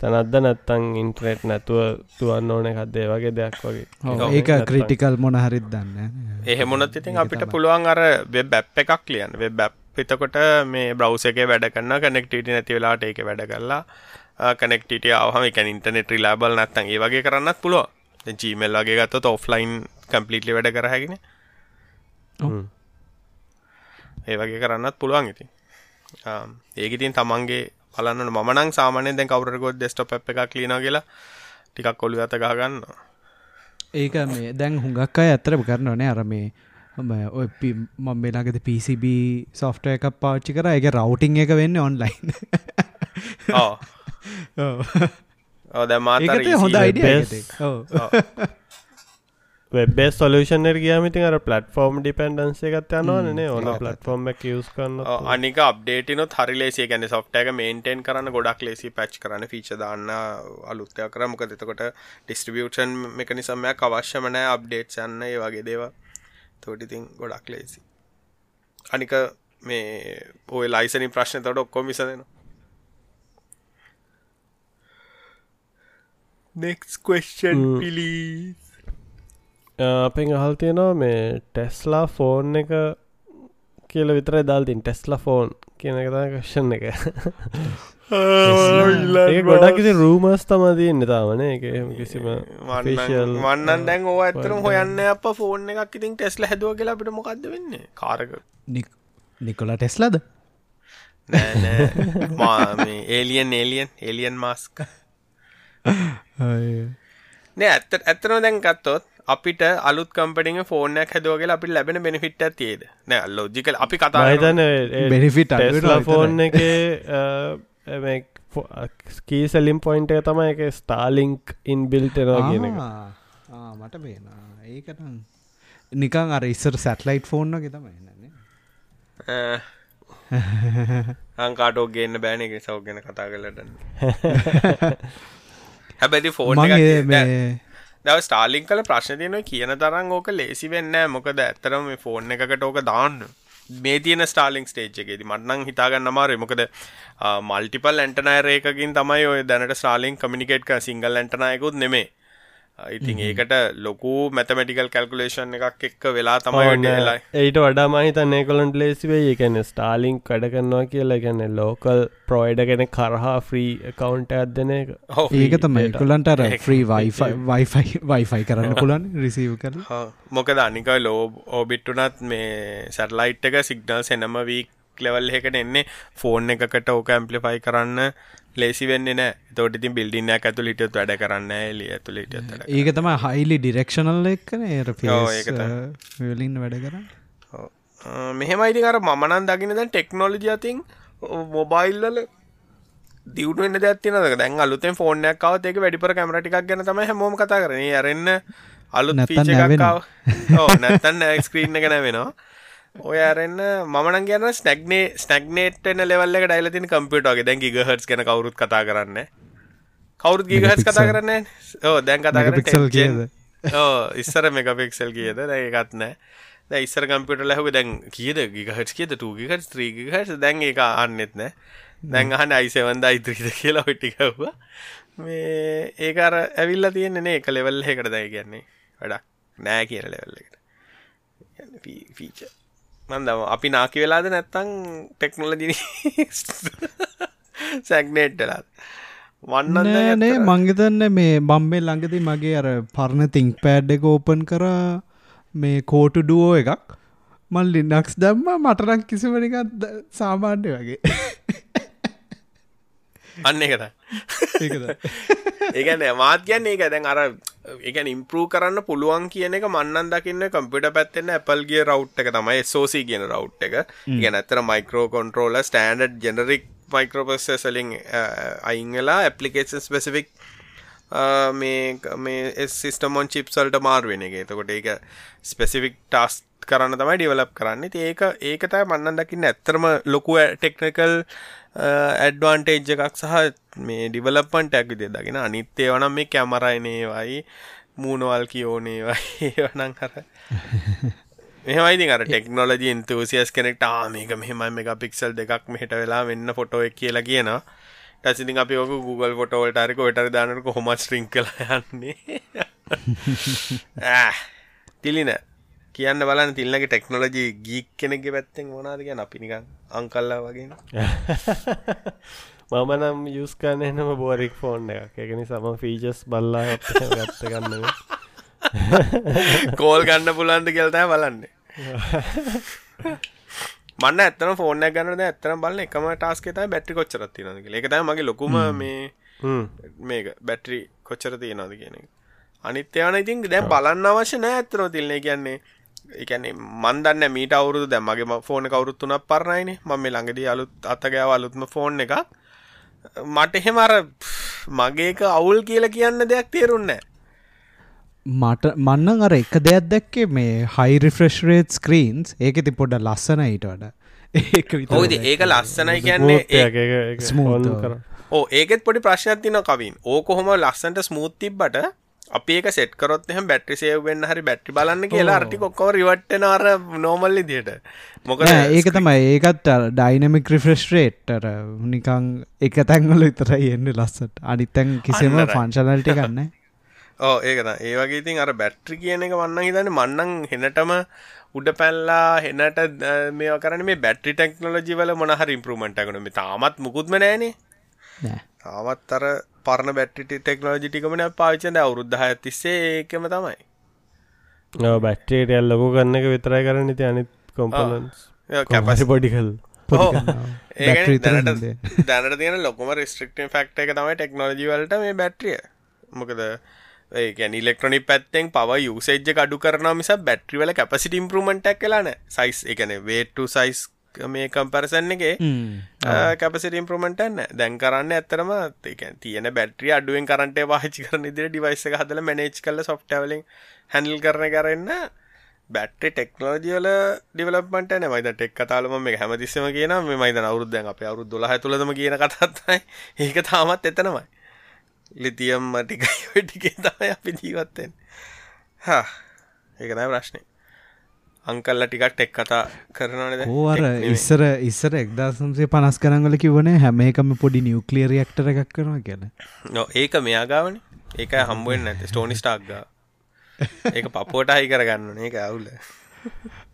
තැනත්ද නැත්තං ඉන්ට්‍රනෙට් නැතුව තුවන්න ඕන එකක්දේ? වගේ දෙයක් වගේ. ඒක ක්‍රිටිකල් මොන හරිත් දන්න එහෙමොනත් ඉතින් අපිට පුළුවන් අර බැප් එකක් ලියන් බැප් එතකොට මේ බ්‍රවස එක වැඩ කන්න කනෙක්ටට නැති වෙලාට ඒක වැඩ කරලා කනෙක්ට අවහම එක ඉන්ටනෙට රිලාබල් නැත්තන් ඒ වගේ කරන්නත් පුළුව ජීමල් වගේ ගත්ත ඔෆ්ලයින් කම්පලිටලි වැඩ කරහැගෙන ඒ වගේ කරන්නත් පුළුවන් ඉතින්. ඒක ඉතින් තමන්ගේ බලන්න මනං සාමානය දැන් කවරකොත් ඩෙස්ටොප් එකක් ලියන කියලා ටිකක් කොළු අත ගහගන්න ඒක මේ දැන් හුඟක් අය ඇතරම කරනවනේ අර මේ ඔය මම වෙනගත PCB සොෆ්ට එකක් පාච්චි කර. එක රවටිං එක වෙන්න ඔන්ලයින් ඕ දැ මාත හොඳ අයිඩ වෙබ්බේ සොලූෂන්ර් ගියමිති අර පලටෆෝර්ම් ඩිපෙන්ඩන්ස එකත් යනවානේ ඕන පලටෆෝර්ම් එක යස් කරන්න අනික අප්ඩේටනොත් හරි ලේසිය ගැන සොෆ්ට එක මේන්ටෙන් කරන්න ගොඩක් ලේසි පැච් කරන ෆීච දාන්න අලුත්තය කර මොක දෙතකොට ඩිස්ට්‍රිබියෂන් මෙකනිසම්මයක් අවශ්‍යමනෑ අප්ඩේට් යන්න ඒ වගේ දේවා තෝටිතින් ගොඩක් ලේසි අනික මේ ඔය ලයිසනි ප්‍රශ්න තොට ඔක්කොම විසදෙන නෙක්ස් question පිලීස් අපෙන් අහල් තියෙනවා මේ ටෙස්ලා ෆෝන් එක කියල විතර දල්තින් ටෙස්ලා ෆෝන් කියන එක කෂන් එක. ගොඩක් ඉති රූමස් තමදීන්න තාමන එක කිසිම වන්නන් දැන් ඕ ඇතරම හොයන්න අප ෆෝන් එකක් ඉතින් ටෙස්ල හැදුව කියලා අපිට මොකක්ද වෙන්න? කාරක නිකොලා ටෙස්ලද? ඒලියන් ඒලියන් ඒලියන් මාස්ක [laughs] නෑ ඇත්ත ඇත්තන දැන් ගත්තොත් අපිට අලුත් කම්පටිං ෆෝනයක් හැදුවගේ අපි ලැබෙන බෙනිෆිට් ඇතිේද නෑ ලෝජිකල් අපි කතා ටෙස්ලා විතරයි. ෆෝන් එක ස්කී සැලිම් පොයින්ට එක තමයි එක ස්ටාලිංක් ඉන් බිල්ටෙනවා කියන එක. මට බේන ඒකටම් නිකං අර ඉස්සර සැටලයිට් ෆෝන්න එක තමයි නන්නේ අංකාටෝ ගන්න බෑන එක සව් ගැන කතා කරලටන්න හැබැති ෆෝන් දව ස්ටාලිින් කල ප්‍රශ්න තියන කියන තරම් ඕක ලේසි වෙන්න මොකද ඇත්තරම මේ ෆෝන් එකකට ඕක දාන්න. මේ තියන ස්ටාලිින් ස්ටේජ් එකෙද මටනං හිතාගන්න මාර මොකද මල්ටිපල් ඇන්ටනයරේකින් තමයි ඔය දැනට ස්ටාලිින් කමිනිකේට් සිංගල් ඇන්ටනයකුත් නෙමේ ඉතින් ඒකට ලොකු මැතමටිකල් කල්කුලේෂන් එකක් එක්ක වෙලා තමයි වෙලා ඒට වඩා මහිතන්නේ කොලන්ට ලේසිවේ ඒකැන ස්ටාලිං කඩ කරනවා කියලා. ගැන ලෝකල් ප්‍රෝයිඩ කෙන කරහා ෆ්‍රී කවුන්ට අදන එක. ඒක තමයි. කුලන්ට වයිෆයි වයිෆයි කරන්න පුලන් රිසීව් කර මොකද අනික ලෝ ඕබිට්ටුනත් මේ සැටලයිට් එක සිගනල් සෙනම වීක් ලෙවල් එකට එන්නේ. ෆෝන් එකකට ඕක ඇම්පලිෆයි කරන්න ලේසි වෙන්න නෑ. තෝට ඉතින් බිල්ඩින්නයක් ඇතුළ හිටියොත් වැඩ කරන්න එලිය ඇතුළ හිටියොත් වැඩ ඒක තම හයිලි ඩිරෙක්ෂනල් එක්කන ඒර. වලින් වැඩ කරන්න. මෙහෙමයිති අර මනන් දකින දැන් ටෙක්නෝලජි අතින් මොබයිල්ලල දියුණුවෙන් දැත්තිනද දැන් අලුතෙන් ෆෝර්නයක් කවත් ඒක වැඩිපර කැමරටිකක් ගැන තම හැමෝම කතා කරන අරන්න අලුත් නැත්තන් ෆීච නැවෙනවා. එකක්කාව ඕ නැත්තන් [laughs] ස්ක්‍රීන් එක නැවෙනවා ඔය අරන්න මන කියන ස්නක්නේ ස්නක්නේට්න ලෙවල්ල ඩයිලතින් කම්පියටගේ දැන් ගිගහටස් කෙන කවරුත් කතා කරන්න කවුරුත් ගිගහස් කතා. කරන්න ඕ දැන් කතා Megapixel කියද? ඕ ඉස්සර මෙගපික්සල් කියද? ඒකත් නෑ ඉස්සර කම්පිට ලැහුව දැන් කියද? ගිගහට කියද? ටූගිකට ත්‍රීගහට දැන් එක අන්නෙත් නෑ දැන් අහන අයිසවන්ද අයිත්‍රීද කියලා ඔටිකව්වා මේ ඒකර ඇවිල්ල තියෙන්නේ එක ලෙවල් එකට දැයි කියන්නේ. වැඩක් නෑ කියන ලෙවල් එකට. ෆීච මන්දම අපි නාකි වෙලාද නැත්තං ටෙක්නොලජි සැක්නේට්ටලාත් වන්නන්න නෑනේ මංගතන්න මේ බම්බේ ළඟති මගේ අර පරණ තිංක් පෑඩ් එක ඕපන් කර මේ කෝටු ඩුවෝ එකක්. මල් ලිනක්ස් දම්ම මටරක් කිසිවනිකත් සාමාන්‍ය වගේ. අන්න එකත ඒකන [laughs] මාත් කියන්නේ ඒක දැන් අර එක ඉම්පරූ කරන්න පුළුවන් කියන එක මන්නන් දකින්න කම්පිට පැත්තෙන්න ඇපල්ගේ රව් එක තමයි සෝසි කියන රව් එක. ගැන ඇතර මයිකරෝ කොන්ට්‍රෝල ස්ටන්ඩ් ජෙනරික් මයිකරෝපස්සලින් අයිංගලා ඇපලිකේෂන් ස්පෙසිෆික් මේ මේ සිස්ටමොන් චිප්සල්ට මාර්ුවෙන එක. එතකොට ඒක ස්පෙසිෆික් ටස් කරන්න තමයි ඩිවලප් කරන්න. ඒක ඒකතයි මන්නන් දකින්න ඇත්තරම ලොකු ටෙක්නකල් ඇඩ්වාන්ටේජ් එකක් සහ මේ ඩිවලපන්ට ඇක් විදිය දගෙන අනිත්තේ වනම් මේ කැමරයිනේවයි මූුණවල් කියෝනේ වයි වනං කර මෙහමයිති අර ටෙක්නෝලජි ඉන්තසිස් කෙනෙක්ට ආමේක මෙහමයි මේ පික්සල් දෙකක් මෙහට වෙලා වෙන්න ෆොටෝ එක කියලා කියනවා. ටසිති අපි ඔක Google ෆොටෝවල්ට අරක ඔටර දානක හොම ස්ට්‍රිං කල යන්නේ. [laughs] තිලින. කියන්න බලන්න තිල්ලගේ ටෙක්නෝලජි ගීක් කෙනෙක්ගේ පැත්තෙන් මොනාද කිය අපිනිකන් අංකල්ලා වගේ [laughs] මම නම් යුස් කන්න එනම බෝරික් ෆෝන් එක එකනි සම ෆීජස් බල්ලා ගත්ත [laughs] ගන්න කෝල් ගන්න පුලන්ද කෙල්තෑ බලන්නේ. මන්න ඇත්තන ෆෝන ගන්න ඇත්තන බල එකම ටස්කෙත බැටි කොච්චරත් තිනද එකතයි මගේ ලොකුම මේ මේක බැටරි කොච්චර තියෙනද කියන අනිත්‍යවන ඉතින් දැන් බලන්න අවශ්‍ය නෑ ඇත්තන තිල්න්නේ කියන්නේ එකන්නේ මන්දන්න මීට අවුරුදු. දැ මගේ ෆෝන කවරුත්තුනක් පරණයින. ම මේ ළඟදී අලුත් අත්තගෑව අලුත්ම ෆෝන් එකක්. මට එහෙම අර මගේක අවුල් කියලා කියන්න දෙයක් තේරුන්නෑ මට මන්නන් අර එක දෙයක් දැක්කේ මේ හයිරිෆ්‍රෙශ්රේට් ස්ක්‍රීන්ස් ඒක ති පොඩ ලස්සන ඊට වඩ. ඒක විතරයි ඔයිද ඒක ලස්සනයි කියන්නේ ඒ- Smooth. කර. ඕ ඒකෙත් පොඩි ප්‍රශ්නයක් තින කවින්. ඕක හොම ලස්සන්ට ස්මූතිබ්බට අපි ඒක සෙට් කරොත් එහම බැට්‍රි සේවෙන් හරි බැට්‍රි බලන්න කියලා අරටි කොක්කව රිවට්ටන අර නෝමල්ලි දියට මොකද නෑ, ඒක තමයි. ඒකත් ඩයිනමික් රිෆ්‍රෙස්ට්‍රේට්ට නිකං එක තැන්වල විතරයි එන්න ලස්සට. අනිත්තැන් කිසිම. ෆංශනල්ටි ගන්න ඕ ඒකත ඒ වගේ ඉතින් අර බැට්‍රි කියන එක වන්න හිතන්න මන්නන් හෙනටම උඩ පැල්ලා හෙනට මේ කරන මේ බැට්‍රි ටෙක්නෝලජි වල මොනහර ඉම්පරමට කන මේ තාමත් මුකුත්ම නෑනේ තාමත් අර පරණ බැට්ටි ටෙක්නෝජි ටිකමන පාවිචන අවුරුද්ධහ තිස්සේ ඒකම තමයි. බැක්ටේට ඇල්ලකු කරන්න එක විතරයි කරන්න. ති අනිත් කොම්පනස් කැපසි පොඩි කල් බැටරි දැනට තියෙන ලොකම රිස්ට්‍රික්ටන් ෆක්ට එක තමයි ටෙක්නෝජි වලට මේ බැට්‍රිය. මොකද ඒකැන ඉලෙක්ට්‍රොනි පැත්තෙන් පව යුසේජ්ජ අඩු කරන මිස බැට්‍රිවල කැපසිට ඉම්පරමටක් කලාන සයිස් එකන වේටු සයිස් මේ කම්පරසන්න එක කැපසිට ඉම්පරමටන්න දැන් කරන්න ඇත්තරම තියෙන බැට්‍රිය අඩුවෙන් කරන්ට වාචි කරන ඉදිරි ඩිවයිස හදල මනේච් කල සොෆ්ටවලින් හැඩල් කරන කරන්න බැට්‍රි ටෙක්නෝජියල ඩිවලපට මයිද ටෙක් කතාලම මේ හැමතිස්සම කියන මයිද අවුරුද්ධ අප අවුරු දොල තුළම කියන කතත්යි ඒක තාමත් එතනමයි. ලිතියම් මටිකයි ටිකේ තමයි අපි ජීවත්තෙන් හා ඒකනයි ප්‍රශ්නය අංකල්ල ටිකක් ටෙක් කතා කරනවනද ඕවර ඉස්සර ඉස්සර එක්දාසම්සේ පනස් කරංගල කිවන හැම එකම පොඩි නිියවක්ලියරියක්ටර එකක් කරනවා කියන නො ඒක මෙයාගාවන ඒක හම්බුවෙන් නැත ස්ටෝනි ස්ටාක්ගා ඒක පපෝට හයි කරගන්න ඒක අවුල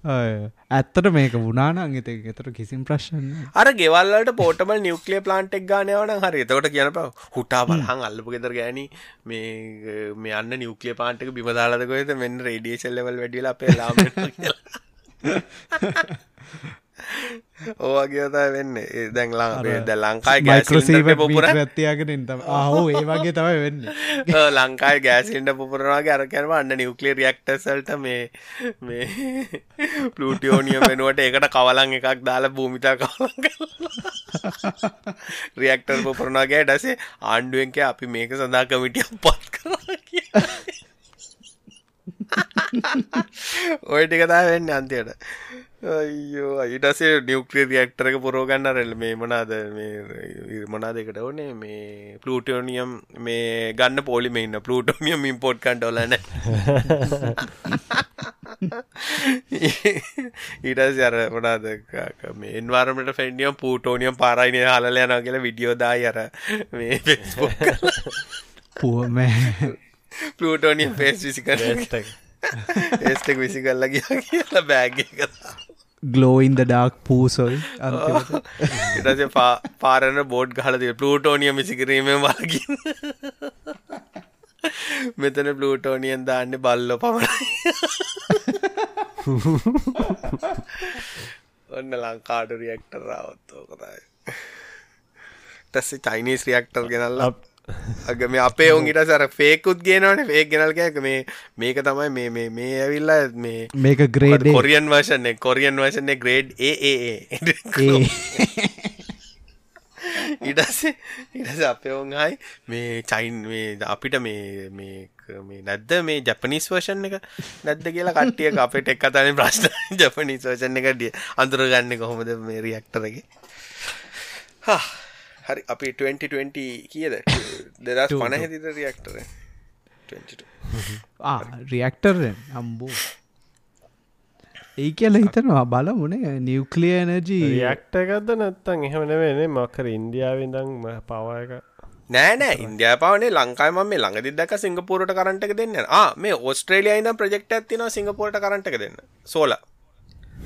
ඇත්තට මේක වුණානං එත එතර කිසිම් ප්‍රශ්න අර ගෙවල්ලට පෝටබල් නිියවක්ලිය ප්ලාන්ටෙක් ගානයවන හරි. එතකොට කියන හුටා බලහන් අල්ලපු ගෙතර ගෑන මේ මේ අන්න නිියවක්ලිය පාන්ටක බිමදාලදකොත මෙන්න රේඩියේශල් ලවල් වැඩියල [laughs] ඕවාගේතයි වෙන්න. දැන් ලා ද ලංකායි මයික්‍රසීව ගෑසිලින්ඩර් පුපුර ඇත්තියාගෙන තම ආහෝ ඒ වගේ තමයි වෙන්න. [laughs] ලංකායි ගෑසින්ට පුපුරවාගේ අරකැනම අන්න නිවක්ලිය රියක්ටසල්ට මේ මේ [laughs] පලටියෝනිය වෙනුවට ඒකට කවලන් එකක් දාලා භූමිතා කවලන් රියක්ටර් [laughs] පුපුරනාගේ ඩසේ ආණ්ඩුවෙන්ක අපි මේක සඳහා කමිටිය පත් කර කිය ඔය ටිකතා වෙන්න අන්තියට අයියෝ අයිටසේ නිියවක්්‍රිය රියක්ටරක පුරෝගන්න රෙල් මේ මනාද මේ මනාදකට ඕනේ? මේ පලූටෝනියම් මේ ගන්න පොලිම ඉන්න පලූටෝනියම් ඉම්පෝට් කන්ටෝලන ඊටස් අර මනාද මේ එන්වාරමට ෆෙන්ඩියම් පූටෝනියම් පාරයිනය හලල යන කියලා විඩියෝදායි අර මේ පුුවමෑ පලූටෝනියම් පේස් විසි කර ඒස්ටෙක් විසි කල්ල කිය කියලා බෑග කතා ගලෝයින්ද ඩාක් පූසොල් ඉටස පාරන බෝඩ් ගහලද පලූටෝනිය මිසිකිරීම වලකින් මෙතන පලූටෝනියන් දාන්න බල්ල පමණයි. ඔන්න ලංකාඩ රියක්ටර් රාවත්තෝ කතයි ටස්සේ චයිනීස් රියක්ටර් ගෙනල්ලා අග මේ අපේ ඔුන්ගිට සර ෆේකුත් ගේනවන. ෆේ ගෙනල්කෑක මේ මේක තමයි මේ මේ මේ ඇවිල්ලා මේ මේක grade Korean version Korean version grade ඒ ඉඩස්සේ ඉඩස අපේ ඔවුන් හයි මේ චයින් මේ අපිට මේ මේ මේ නැද්ද? මේ ජපනිස් වර්ෂන් එක නැද්ද කියලා කට්ටිය අපට එක් අතන ප්‍රශ්න. ජපනිස් වර්ෂන් එකට අඳුරගන්න කොහොමද මේ රියක්ටරගේ හරි අපි 2020 කියද? දෙදස් පණහෙදිත රියක්ටර රියක්ටර්ෙන් අම්බෝ ඒ කියල හිතනවා බල මුණේ නිවක්ලිය නජී රියක්ට එකක්ද නැත්තන් එහෙම නෙවෙනේ මක්කර ඉන්දියාවිදං පවායක නෑනෑ ඉන්දයාපාවනේ ලංකායිම මේ ළඟදි දක් සිංගපුරට කරටක දෙන්න. මේ ඔස්ට්‍රේලියයිද ප්‍රජෙක්ට ඇතින සිංගපුරට කරටක දෙන්න. සෝලා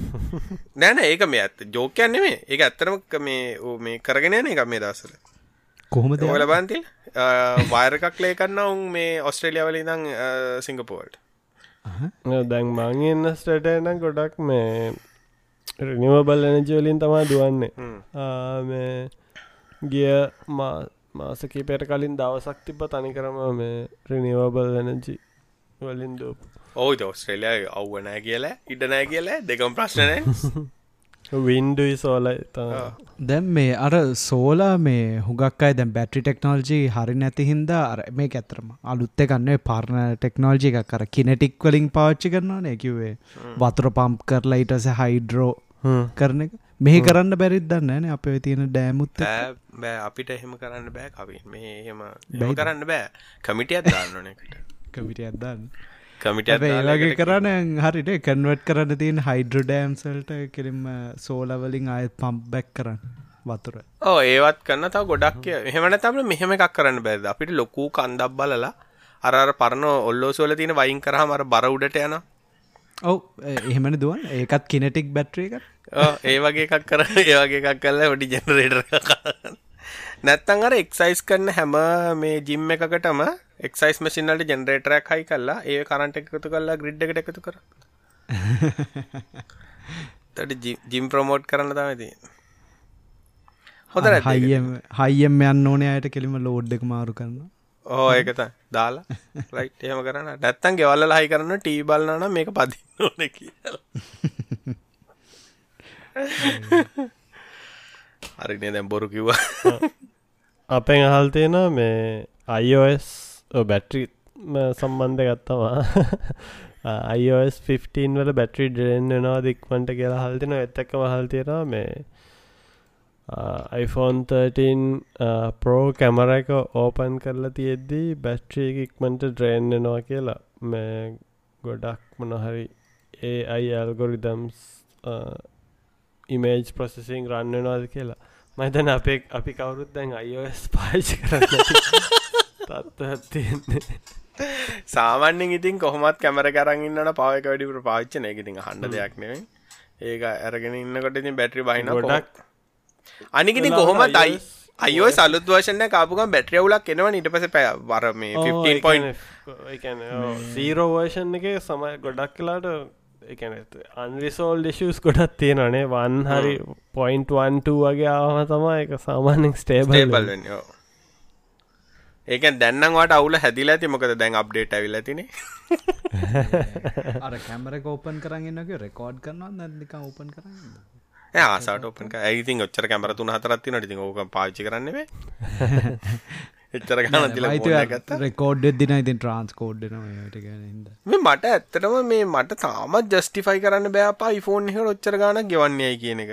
[laughs] නෑන ඒක මේ ඇත්ත. ජෝකයන්න මේ ඒක ඇත්තරම මේ මේ කරගෙන යන එක මේ දසල කොහොමද ඔල බන්ති වයරකක් ලේකන්න උන් මේ ඔස්ට්‍රේලියවල ඉදං සිංගපෝල්ට දැන් මංගන්න ස්ටටන ගොඩක් මේ රනිවබල් එනජවලින් තමා දුවන්නේ. මේ ගිය මාසකී පෙට කලින් දවසක් තිබ තනි කරම මේ රිනිවබල් එනජි වලින් දූප. ඕද ඔස්ට්‍රේලිය අව්වනෑ කියලා ඉඩනෑ කියලා දෙකම් ප්‍රශ්නනය වින්ඩුයි [laughs] සෝලයි දැම් මේ අර සෝලා මේ හුගක් අයි දැම් බැට්‍රි ටෙක්නෝල්ජී හරි නැති හින්දා අර මේ ඇතරම අලුත්ත කන්නේ පරණ ටෙක්නෝල්ජි එකක් කර කිනෙටික් වලින් පාච්චි කරනවා නැකිවේ වතුර පම්ප් කරලා ඉටස හයිඩ්‍රෝ කරන එක. මෙහි කරන්න බැරිත් දන්න න අපේ තියෙන ඩෑමුත් බෑ අපිට එහෙම කරන්න බෑ කවින් මේ එහෙම බැ කරන්න බෑ. කමිටියත් දාන්නන කවිට අදන්න කමිට ඒලගේ කරන්න හරිට කන්වට් කරන්න තින් හයිඩ්‍ර ඩෑම්සල්ට කෙලින්ම සෝලවලින් අයත් පම්ප් බැක් කරන්න වතුර. ඕ ඒවත් කන්න තව ගොඩක් එහෙමන තම මෙහෙම එකක් කරන්න බැද? අපිට ලොකූ කන්දක් බලලා අර පරණ ඔල්ලෝසෝල තියෙන වයින් කරහමර බර උඩට යන. ඔව් එහෙමන දුවන් ඒකත් කිනෙටික් බැට්‍රේ එක ඒ වගේ එකක් කර ඒ වගේ එකක් කල්ල ොඩි ජනරේටර් නැත්තං අර එක්සයිස් කරන හැම මේ ජිම් එකකටම එක්සයිස් මසිනල්ට ජෙනරේටරයක් හයි කල්ලා ඒ කරන්ට එකතු කල්ලා ග්‍රිඩ් එකට එකතු කර. තට ජිම් ප්‍රමෝට් කරන්න තමති හොඳ හයිම් හයිම් යන්න ඕනේ අයට කෙලිම ලෝඩ් එක මාරු කරන්න ඕ ඒකත දාලා [laughs] රයිට් එහෙම කරන්න නැත්තන් ගෙවල්ල ලහි කරන්න ටී බලන්න මේක පදින්න ඕන කියලා. [laughs] හරිනේ දැම් බොරු කිව්වා. [laughs] අපෙන් අහල් තියෙන මේ අයිෝස් බැට්‍රි සම්බන්ධ ගත්තවා අයිෝස් 15 වල බැට්‍රි ඩරෙන් වෙනවා දික්මට කියලා හල්තින එත්තක්ක මහල් තියෙනවා මේ iPhone 13 පෝ කැමර එක ඕපන් කරලා තියෙද්දී බැට්‍රී ඉක්මට ඩ්‍රේන්නවා කියලා. මේ ගොඩක් මොනහරි ඒ අයි ඇල්ගොරිදම්ස් ඉමේජ් ප්‍රොසෙසිං රන්නනවාද කියලා. මතන අපේ අපි කවුරුත් දැන් අයිෝස් පාච් කරන්න තත්ත්වතියන්නේ සාමන්‍යෙන් ඉතින් කොහොමත් කැමර කරගන්නට පවක වැඩි පාච්චන එක ඉතින් හන්ඩ දෙයක් නෙවෙයි ඒක ඇරගෙන ඉන්නකොට ඉතින් බැටරි බහින ගොඩක් අනිකිති කොහොමත් අයි අයෝ සලුත් වර්ෂණ කාපුකම් බැට්‍රියවුලක් එනවා ඊට පස පැය වර මේ 15 පොයින් සීරෝ වර්ෂන් එක සමය ගොඩක් කලාට අන්රිසෝල් ඩිෂස් ගොඩත් තියෙනනේ වන් හරි පොයින්ට්වන්ට වගේ ආම තමා එක සාමානෙක් ස්ටේබල් ඒක දැන්න්නවාට අවුල හැදිල ඇති. මොකද දැන් අප්ඩේට ඇවිල තින අර කැමර ඕපන් කරන්නක රෙකෝඩ් කරනවා නැදික ඕපන් කරන්න ආසාට ඔපන් ඇයිතින් ඔච්චර කැමර තුන හතරත්ති නටති ඕක පාචි කරන්නෙේ එච්චර ගත්ත. රෙකෝඩ් දින ඉතින් ට්‍රන්ස්කෝඩ්න මට ඇත්තටම මේ මට තාමත් ජස්ටිෆයි කරන්න බෑපා යිෆෝන් එක ඔච්චර ගාන ගෙවන්නේ කියන එක.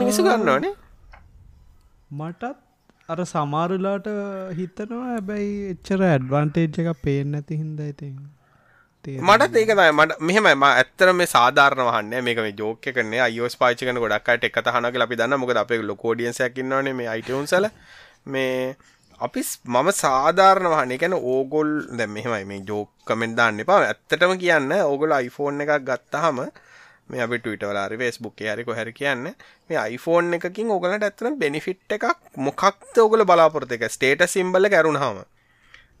මිනිසු ගන්නවානේ මටත් අර සමාරුලාට හිතනවා හැබැයි එච්චර ඇඩ්වන්ටේජ් එක පේෙන් නැති හින්ද ඉතින් මට ඒක තමයි. මට මෙහෙම ම ඇත්තර මේ සාධාරණ වහන්න මේක මේ ජෝක කරන අයෝස් පාච කන ගොඩක්ට එක හනක අපි දන්න මොකද අපේ ලොකෝඩියන්සයක් ඉන්නවනේ මේ අයිටවුන්සල මේ අපි මම සාධාරණ වහන එකන ඕගොල් දැ මෙහෙමයි. මේ ජෝක් කමෙන්ට දාන්න එපා. ඇත්තටම කියන්න ඕගොල iPhoneෆෝන් එකක් ගත්තහම මේ අපි ටවිටවලාරි වේස්බුක් හරි කොහැර කියන්න මේ iPhoneෆෝන් එකකින් ඕගලට ඇත්තන බෙනිෆිට් එකක් මොකක්ත ඔගල බලාපොරත එක? ස්ටේට සිම්බල කරුණාම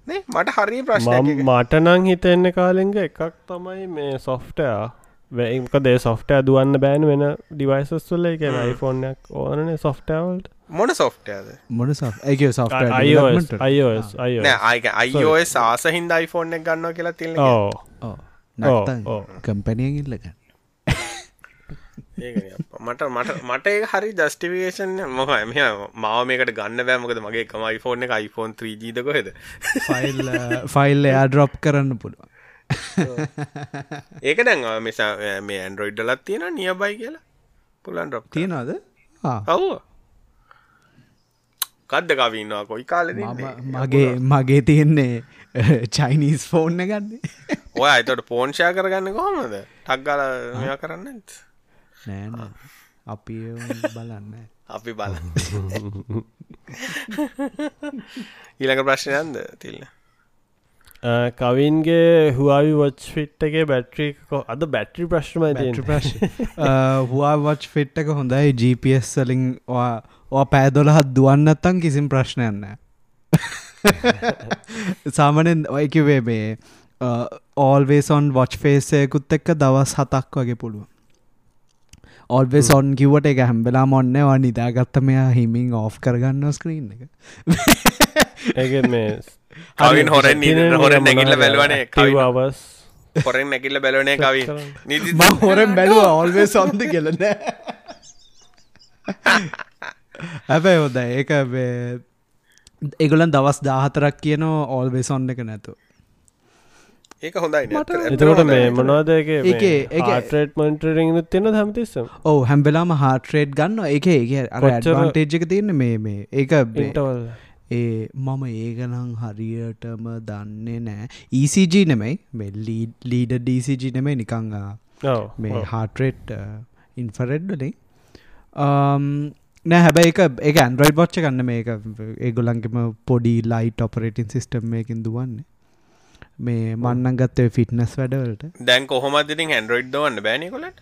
මට හරි ප්‍රශ්න මටනං හිතෙන්න කාලෙංග එකක් තමයි මේ සොෆ්ටයා වැක දේ සොෆ්ටය දුවන්න බෑන වෙන ඩිවයිසස් තුල්ල එක iPhoneෆෝනයක් ඕනනේ සොෆ්ටවල්ට මොන සොෆ්ටයද මොන ඒ සොෆ්ට iOS iOS ආස හින්ද iPhoneෆෝන් එක ගන්න කියලා තිල්ල ඕ කම්පැනියෙන් ඉල්ලගන්න මට මට මට ඒ හරි ජස්ටිවේෂන් මොහ එම මාව මේකට ගන්න බෑමකද මගේ එකම iPhone එක iPhone 3ජීද කොහෙද? ෆයිල් ෆයිල් එයා ඩ්‍රොප් කරන්න පුළුවන්. ඒක දැන් මෙසා මේ ඇන්ඩරොයිඩ්ඩලත් තියෙන නියබයි කියලා? පුලන් ඩොප් තියෙනවාද? ඔව් කද්ද කවන්නවා කොයි කාල මගේ මගේ තියෙන්නේ චයිනීස් ෆෝන්න ගන්නේ ඔය අතට පෝන්ෂා කරගන්න කොහොමද? ටක්ගල මෙයා කරන්න නෑ අපි බලන්න අපි බල ඊළඟ ප්‍රශ්නයන්ද තිල්න්න කවින්ගේ හුවවි වච් ෆිට්ටගේ බැට්‍රී අද බැට්‍රි ප්‍රශ්ම ප්‍රශ් හවා වච් ෆිට්ටක හොඳයි GPS සලින් ඕ පෑදොලහත් දුවන්නත්තන් කිසිම් ප්‍රශ්නයන්න [laughs] සාමනෙන් ඔයකිවේ මේ ඕල්වේසොන් වොච් ෆේසයකුත් එක්ක දවස් හතක් වගේ පුළුව ඔල්වෙ සොන් කිවට එක හැම්බෙලා මොන්නවා නිදාගත්ත මෙයා හිමින් ඕෆ් කරගන්න ස්ක්‍රීන් එක. ඒ මේ [laughs] කවින් හොරෙන් හොර නැගිල්ල බැලවනේ කවස් හොරෙන් නැකිල්ල බැලවනේ කවින්. නිදි හොරෙන් බැලුව ඔල්වේ සොන්ද කියලන හැබැයි හොද ඒක ඒගොලන් දවස් දාහතරක් කියන ඕල්වේ සොන්න එක නැතු ඒක හොඳයි එතකොට මේ මොනවාදගේ ඒට්‍රේට් මන්ටරිං තියෙන හැමතිස්සම්? ඕ හැම්බෙලාම හාටරේට් ගන්න එක ඒ අරටේජ් එක තියන්න මේ මේ. ඒක ඉටවල් ඒ මම ඒගනං හරියටම දන්නේ නෑ ECG නෙමයි. මෙල්ලී ලීඩ DCG නෙමයි. නිකං මේ හාටරේට් ඉන්ෆරෙඩ්ඩලින් නෑ හැබැයි එක ඒ ඇන්ඩරයිඩ් බොච්ච ගන්න මේක ඒගොලන්ගේම පොඩි ලයිට් ඔපරේටින් සිිස්ටම් මේකින් දුවන්නේ මේ මන්නන් ගත්තේ ෆිට්නස් වැඩවලට. දැන් කොහොමත් ඉතින් ඇන්ඩරෝයිඩ් දවන්න බෑනකොලට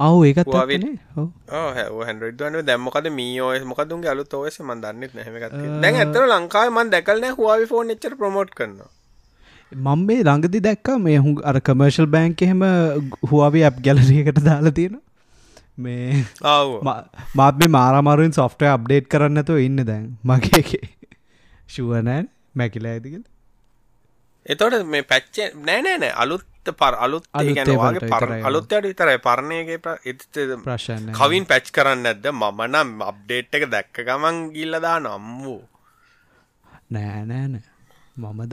අවු ඒකත් Huawei- ඇත්තනේ. ඔව්. හැන්ඩ දැම්මකද මීෝස් මොකදුන්ගේ අලු තෝස මන් දන්නෙත් නැහමකත් දැන් ඇතර ලංකාව මන් දැකල්න හවාවි ෆෝන් එච්චර ප්‍රමෝට් කරනවා. මං මේ ළඟදි දැක්ක මේ හු අර කමර්ශල් බෑන්ක එහෙම හුවාවි ඇප් ගැලරියකට දාලා තියෙන මේ මාත් මේ මාරමාරුවෙන් සොෆ්ටය අප්ඩේට් කරන්නතු ඉන්න දැන්. මගේකේ ශුවනෑන් මැකිලා ඇතිකල් එතොට මේ පැච්ච නෑනෑනෑ අලුත් පර අලුත් අලුත් ගැන ඒවාට වගේ පර. අලුත්තයට විතරයි පරණයගේ ප්‍රශ්න කවින් පැච් කරන්න ඇද මම නම් අප්ඩේට් එක දැක්ක ගමන් ගිල්ලදා නම් වූ නෑනෑන මමද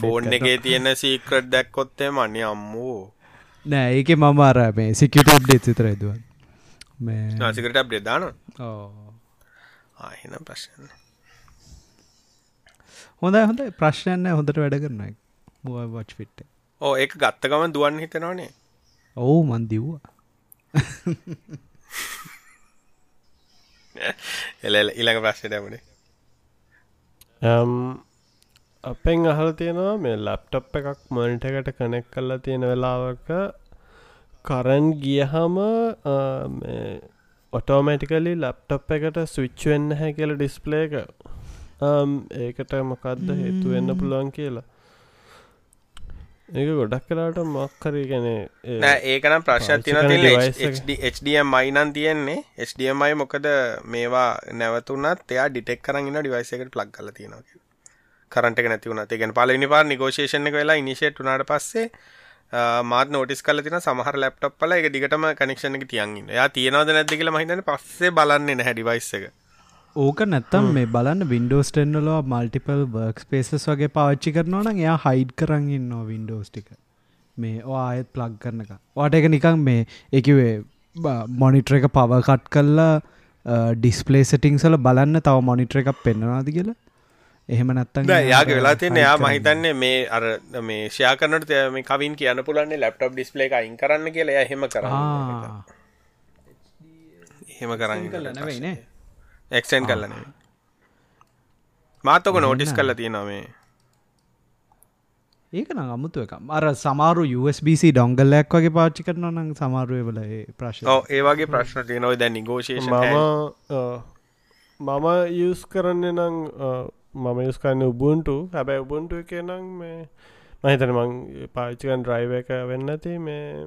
ෆෝන් එකේ තියෙන සීක්‍රට් දැක්කොත්තේ මනි අම්මූ. නෑ ඒක මම අර මේ සිකට අප්ඩේත් විතර ඇදුවන් මේ නාසිකට අප්ඩේ දාන ඕ. ආහින ප්‍රශ්න හොඳ හොඳ ප්‍රශ්නයන්න හොඳට වැඩ කරන වච් පිට්ට ඕ ඒක ගත්තකම දුවන් හිතනවනේ. ඔවු මන් දිව්වා. [laughs] එල ඉළඟ ප්‍රශ්න ටැමනේ Um, අපෙන් අහල තියෙනවා මේ ලැප්ටප් එකක් මොනිට එකට කනෙක් කල්ලා තියෙන වෙලාවක කරන් ගියහම ඔටෝමටිකලි ලැප්ටප් එකට ස්විච්වෙන්න හැ කියල ඩිස්පලේ එක. Um, ඒකට මොකක්ද හේතු වෙන්න පුළුවන් කියලා. ඒක ගොඩක් කලාට මක්කරී ගැනේ නෑ ඒකනම් ප්‍රශ්න පාවිච්චි තින කරන device එක. HDMI නම් තියෙන්නේ. HDMI මොකද මේවා නැවතුනත් එයා ඩිටෙක් කරන්න ඩිවයිස එකට ප්ලක් කල තියෙනවා කරට එක නැතිවුණ ඒගෙන පලනි පාර නිගෝෂේෂණ එක වෙලා ඉනිශේට් වනාට පස්සේ මාත් නෝටිස් කල තින සමහර ලැප්ටප් පල එක දිගටම කනෙක්ෂණ එක තියන්ගන්න යා තියෙනවද නැද්ද කියලා මහිතන පස්සේ බලන්නේ නැහැ ඩිවයිස් එක ඕක නැත්තම් මේ බලන්න වින්ඩෝස් ටෙන්ඩලෝ මල්ටිපල් වර්ක් ස්පේසස් වගේ පාච්චි කරනවා නම් එයා හයිඩ් කරන්න වින්ඩෝස් ටික. මේ ආයත් ප්ලග් කරනක වාට එක නිකං මේ එකවේ මොනිටර එක පව කට් කල්ලා ඩිස්පලේ සටිංසල බලන්න තව මොනිටර එකක් පෙන්න්නවාද කියලා? එහෙම නැත්තන් යාගේ වෙලා තියන්නේ යා මහිතන්නේ මේ අර මේ ෂයා කරනට මේ කවින් කියන්න පුලන්නේ ලැප්ටප් ඩිස්පලේ අයින් කරන්න කියලා. එහෙම කරන්න. එහෙම කරන්න. නැවයිනේ එක්ෂන් කරලන මාතක නෝටිස් කල්ල තියෙනවා මේ. ඒක නම් අමුතු එක අර සමාරු USBC ඩොංගල්ලයක් වගේ පාච්චි කරන නම් සමාරුව වල ප්‍රශ්න ඕ ඒවාගේ ප්‍රශ්න තියනව. දැ නිගෝෂේෂ මම මම යස් කරන්නේ නං මම යස් කරන්න උබුන්ටු හැබැයි උබුන්ටු එක නම් මේ මහිතන මං පාච්චිකන් ඩ්‍රයිව එක වෙන්න ඇති මේ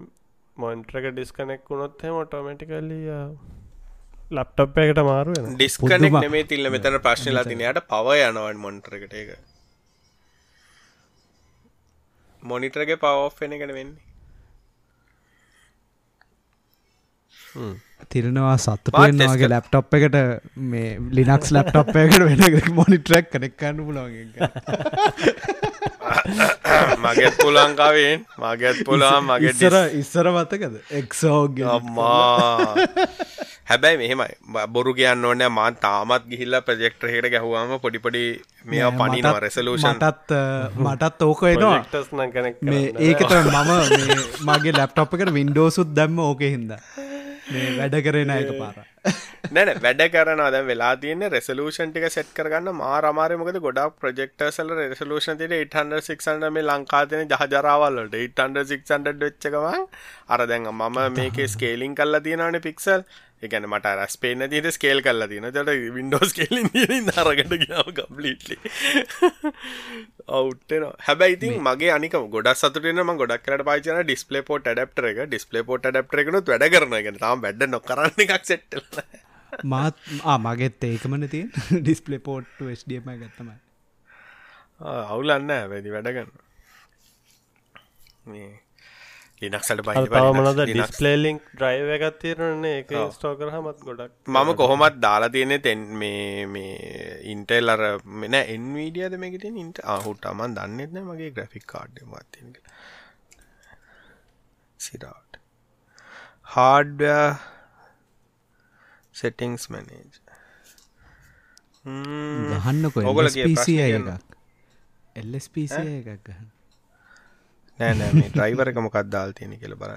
මොන්ට්‍රක ඩිස්කනෙක් වුණොත් හෙම ඔටෝමටිකල්ලිය ලප්ටප් එකට මාරුවෙන ඩිස්කනෙක් නෙමේ තිල්ල. මෙතන ප්‍රශ්නලා තිනයට පව යනවන් මොන්ටරකට එක මොනිටරගේ පවෝ් එන එකට වෙන්නේ තිරනවා සත්තු මාත් වෙන්නවාගේ test ලැප්ටප් එකට මේ ලිනක්ස් ලැප්ටප් එකට වෙන මොනිටරක් කනෙක්කන්න පුලුවන් මගෙත් පුලංකාවෙන් මගෙත් පුලාන් මගේ ඉස්සර ඉස්සර මතකද? එක්සෝග අම්මා. හැබැයි මෙහෙමයි. ම- බොරු කියන්න ඕනෑ මාන් තාමත් ගිහිල්ල ප්‍රජෙක්ටර හට ගැහවාම පොඩිපොඩි මේවා පනිනවා රෙසලූෂන් මටත් මටත් ඕක එනවා. මේ ඒකත මම මේ මගේ ලැප්ටප් එකට වින්ඩෝසුත් දැම්ම ඕක හින්ද. මේ වැඩ කරෙන එක පාර නැන වැඩ කරන ද වෙලා තියන රෙසලූෂන් ටික සෙට් කරගන්න. මාරමාරය මොකද ගොඩක් ප්‍රජෙක්ටර්සල රෙසලූෂන් තිට 800 මේ ලංකාතන ජහජරාවල්ලට 800 වෙච්චකම අර දැන් මම මේක ස්කේලින් කල්ල තියෙනවන පික්සල් එකන මට රස්පේන තිට ස්කේල් කල්ල තින ට වින්ඩෝස් කේලින් අරකට ගාව කම්පලිටලි අවුටන හැබැයිති මගේ අනික ගොඩ සතුටන ම ගොඩක් කරට පාචන ඩිස්පලේ පෝට් ඩප්ටර එක. ඩිස්පලේ පෝට් ඩප්ටර එකනුත් වැඩ කරන එක තාම වැඩ නොකරන්න එකක් සෙට්ටල මාත් මගෙත් ඒකමන තිය ඩිස්පලේ පෝට් ස්ඩම ගත්තමයි අවුලන්න වැදි වැඩගන්න ලිනක්සට තව මොනද ඩිස්පලේලිංක් ඩ්‍රයිව එකත් තීරණන්නේ එක ස්ටෝකර හමත් ගොඩක් මම කොහොමත් දාලා තියෙනෙ තැන් මේ මේ ඉන්ටෙල් අර මෙන එන්වීඩියද මේකට ඉන්ට අහුට අමන් දන්නෙත්න මගේ ග්‍රෆික් කාඩ් මත්තික සිරාට හාඩ සෙටිංස් මනේජ් ගහන්නකො අය කියන්න. එකක්. එල්ස් පිසි එකක් ගහන්න. නෑ නෑ ඩ්‍රයිවරක මොකක් දාල් තියෙන කියල බර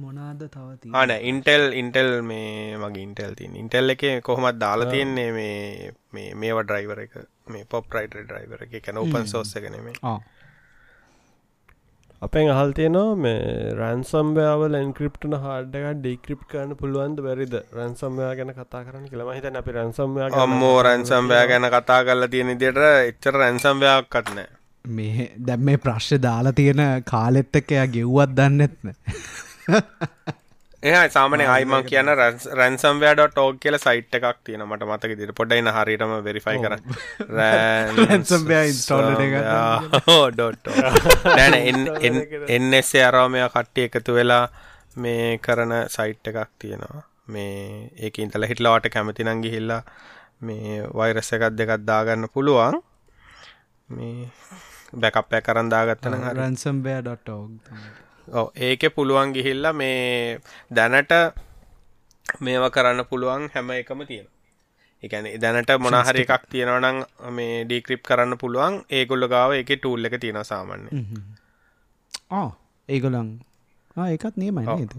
මොනාද තවති ආන ඉන්ටෙල් ඉන්ටෙල් මේ මගේ ඉන්ටෙල් තින් ඉන්ටෙල් එක කොහොමත් දාලා තියෙන්නේ මේ මේ මේවා ඩ්‍රයිවර එක. මේ පොප් රයිට ඩ්‍රයිවර එක. කැන ඔපන් සෝස්ස කනෙමේ අපෙන් අහල් තියෙනවා මේ රැන්සම්වයාවල එන්ක්‍රප්ටන හාඩ එක ඩික්‍රප් කරන්න පුළුවන්ද බැරිද? රැන්සම්වයා ගැන කතා කරන්න කියලම හිත අපි රැන්සම්වයා අම්මෝ රැන්සම්වෑ ගැන කතා කරලා තියෙන දිට එච්චර රැන්සම්වයක් කටනෑ මේ දැම් මේ ප්‍රශ්්‍ය දාලා තියෙන කාලෙත් එක එයා ගෙව්වත් දන්නෙත්න [laughs] එහ සාමන අයිම කියන රැන්සම්වෑඩ ෝක් කියල සයිට් එකක් තියෙන මට මතක දිර පොඩයින හරිටම වෙරිෆයි කර එන්නෙස්සේ අරාමය කට්ටිය එකතු වෙලා මේ කරන සයිට් එකක් තියෙනවා. මේ ඒක ඉතල හිටලවාට කැමති නංගි හිල්ලා මේ වෛරස එකත් දෙකත් දාගන්න පුළුවන්. මේ බැකප්පය කරන් දාගත්තන රන්සම්බෑ.ෝක් ඔව ඒක පුළුවන් ගිහිල්ල මේ දැනට මේව කරන්න පුළුවන් හැම එකම තියෙන එකන දැනට මොනහරි එකක් තියෙනවනං මේ ඩීක්‍රිප් කරන්න පුළුවන්. ඒගොල්ල ගාව එක ටූල් එක තියෙන සාමන්නේ ඒගොලන් ඒකත් නියමයි නේද?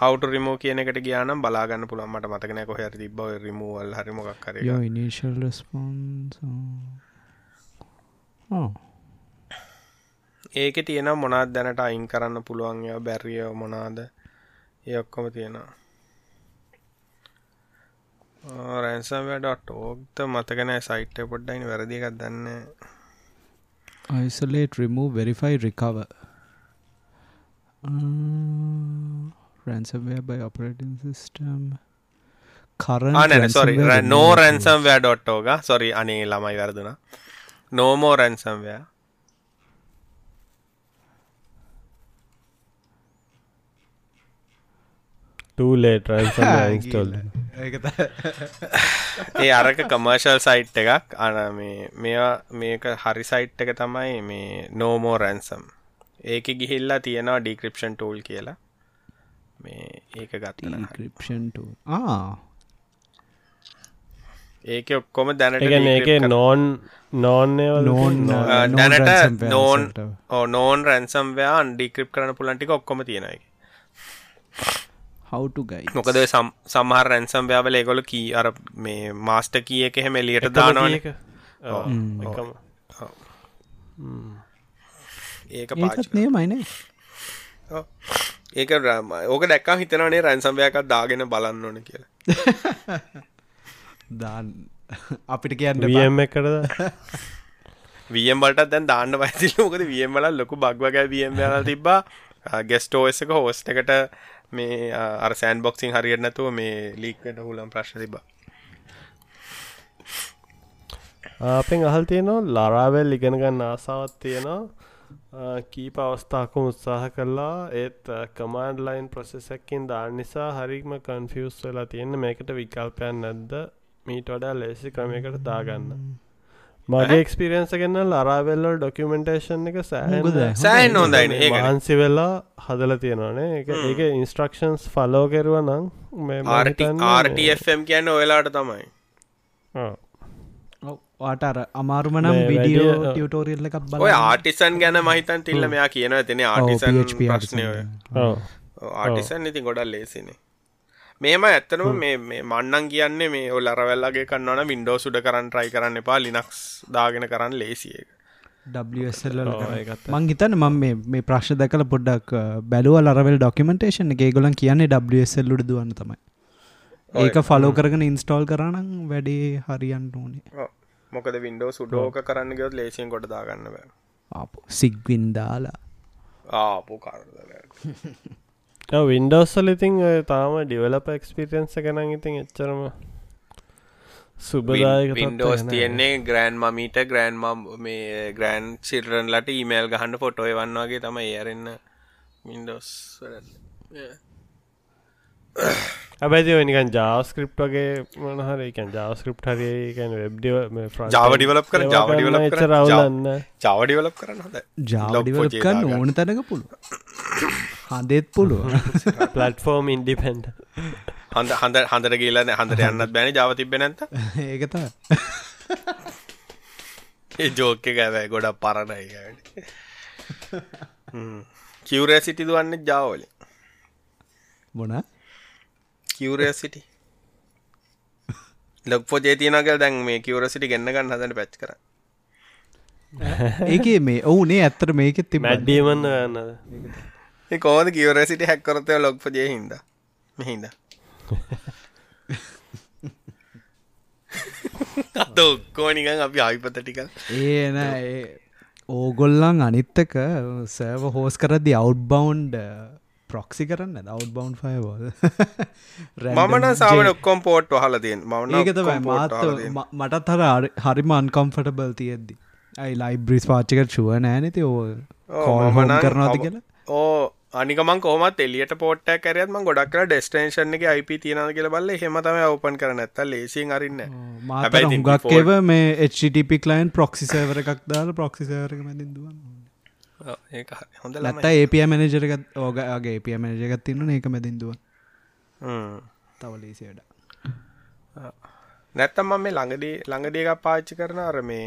හවට රිමෝ කියන එකට ගයානම් බලාගන්න පුළන් මට මතකන කොහ තිබ රිමූවල් හරිමොක් කර ඉනිශල් රස්පන්ස් ඒක තියෙන මොනාත් දැනට අයින් කරන්න පුළුවන් ය බැරිය මොනාද? ඒ ඔක්කොම තියෙනවා. රැන්සම්වඩ ෝක්ත මතකනෑ සයිට් පොඩ්ඩයින් වැරදිකක් දන්න isolate remove verify recover. Uh, ransomware by operating system. Current ආනන සොරි අනේ ළමයි වැරදුන. නෝමෝ රැන්සම්වෑ ටූලේට [laughs] ත- [laughs] ඒ අරක කමර්ශල් සයිට් එකක්. අන මේ මේවා මේක හරි සයිට් එක තමයි මේ නෝමෝ රැන්සම් ඒක ගිහිල්ලා තියෙනවා ඩික්‍රපෂන් ටූල් කියලා. මේ ඒක ගත්තන ආ. ඒක ඔක්කොම දැනට කර- නෝන් non දැනට ransomware නෝන් වලට. නෝන් රැන්සම්වයා ඩික්‍රප් කරන පුලන්ටික ඔක්කොම තියෙනයි how to guide මොකද සම් සමහර රැන්සම්වයාවල ඒගොල කී අර මේ මාස්ට කිය එක එහෙම එලියට දානවන. ඒක ඒකත් පාච නියමයිනේ ඒක රම- ඕක දැක්කා හිතනනේ රැන්සම්වයකත් දාගෙන බලන්න ඕන කියලා. [laughs] දාන් අපිට කියන්න වියම් එකටද වියම් වලට දැන් දාන්න පයිතිල මොකද වියම් වල ලොකු බක්වග වියම් ල තිබ්බා. ගෙස්ටෝස් එක හෝස්ට එකට මේ අ, අර සෑන් බොක්සිං හරියට නැතුව මේ ලීක්කට හුලම් ප්‍රශ්න තිබා අපෙන් අහල් තියෙනවා ලරාවැල් ඉගෙන ගන්න ආසාවත් තියෙනවා. කීප අවස්ථාකම උත්සාහ කරලා ඒත් කමාන්ඩ් ලයින් ප්‍රොසෙසක්කින් දාන්න නිසා හරිම කන්ෆියස් වෙලා තියෙන මේකට විකල්පයන් නැද්ද? මීට වඩා ලේසි ක්‍රමයකට දාගන්න. මගේ එක්ස්පිරියන්ස ගන්න ලරාවෙල්ලල් ඩොකමෙන්ටේෂන් එක? සෑ සෑන් හොඳයින. ඒක මහන්සි වෙලා හදල තියෙනවානේ. එක ඒක ඉන්ස්ට්‍රක්ෂන්ස් ෆලෝ කෙරුව නම් මේ මම හිතන්නේ මේ- RTFM කියන්න ඔයලාට තමයි. ආ. වාට අර අමාරුමනම් විඩියෝ ටියටෝරියල්ල එකක් ඔය බල ආටිසන් ගැන මහිතන් තිල්ල මෙයා කියන තින ආටිසන් ප්‍රශ්නය ඔය. ඔව්. ආටිසන් ඉතින් ගොඩල් ලේසිනේ මේම ඇත්තනම මේ මේ මන්නන් කියන්නේ මේ ඔල් අරවැල්ලගේ කන්නවන වින්ඩෝ සුඩ කරන්න ට්‍රයි කරන්න එපා ලිනක්ස් දාගෙන කරන්න. ලේසිය මං හිතන්න මම මේ මේ ප්‍රශ්න දැකල පොඩ්ඩක් බැලුව ලරවල් ඩොකමෙන්ටේෂන් එක. ගොලන් කියන්නේ WSල්ලුඩ දුවන්න තමයි. ඒක ෆලෝ කරගෙන ඉන්ස්ටෝල් කරනම් වැඩේ හරියන්න ඕනේ. මොකද වින්ඩෝ සුඩෝක කරන්න ගොත් ලේසියෙන් ගොඩ දාගන්න බෑ. ආපු සිග්වින් දාලා ආපු කාරද [laughs] වින්ඩෝස්සල ඉතින් ඔය තාම ඩිවලප එක්ස්පිරියන්ස ගැන ඉතින් එච්චරම සුබදායක වින්ඩෝස් තියන්නේ ග්‍රෑන් මමීට ග්‍රෑන් ම ග්‍රෑන් සිල්රන්ලට ඊමේල් ගහන්ඩ ෆොටෝය වන්නවාගේ තම ඒරන්න වින්ඩෝස් ඇබැති නිකන් ජාස්ක්‍රප් වගේ මනහර එක ජාස්ක්‍රප් හරිකැන වෙබ්ඩිව Java develop කර, Java develop කර, රවලන්න චවඩිවලප් කරන්න ජාවඩිවලප් කන්න ඕන තැනක පුළුව [coughs] හදෙත් පුළුව පලට්ෆෝර්ම් ඉන්ඩිපෙන්ඩ හඳ හඳ හඳර කියලන හඳර යන්නත් බැන ජාව තිබෙන නැත ඒකත ඒ ජෝක ගැවයි ගොඩක් පරණයි කිවරෑ සිටි දුවන්න ජාවල මොන? කිවරෑ සිටි ලොක් පොජේ තියනකල් දැන් මේ කිවර සිටි ගන්න ගන්න හදට පැච් කර ඒක මේ ඔවුනේ ඇත්තර මේකෙත් තිබ මැඩ්ඩීමන්න යන්නද [laughs] කෝද කිවරසිට හැක්කරතය ලොක්ප ජය හින්ද? මෙහින්ද [laughs] අත ඔක්කෝනිකන් අපි ආයිපතටික ඒන ඕගොල්ලන් අනිත්තක සර්ව හෝස් කරදදි අවට් බවන්් ප්‍රොක්සි කරන්න අවට් බවන්් ෆයවල් මමන සාමන ඔක්කොම් පෝට් ඒකතයි මාත් මටත් හර හරිම අන්කම්ෆටබල් තියෙද්දි. ඇයි ලයිබ්‍රිස් පාච්චකට ශුව නෑනති ඕ කෝල්හොම කරනවාති කියලා? ඕ අනිකමන් කෝමත් එලියට පෝට්ට කරයත්ම ගොඩක් ඩෙස්ටේෂන් එක IP තියෙනද කියල බල්ල හෙමතම ඔපන් කරන ඇත්ත ලේසින් අරන්න මාත හුගක්කව මේ HTTP කලයින් ප්‍රොක්සිසවර එකක් දාල ප්‍රොක්සිසවරක ඒ හොඳ ලත්ත ඒපිය මැනජරකත් ඕගගේ ඒපිය මැනජගත් තින්න ඒක මැදින්දුව තව ලේසියට නැත්තම් මේ ළඟදී ළඟදී එකක් පාච්චි කරන අර මේ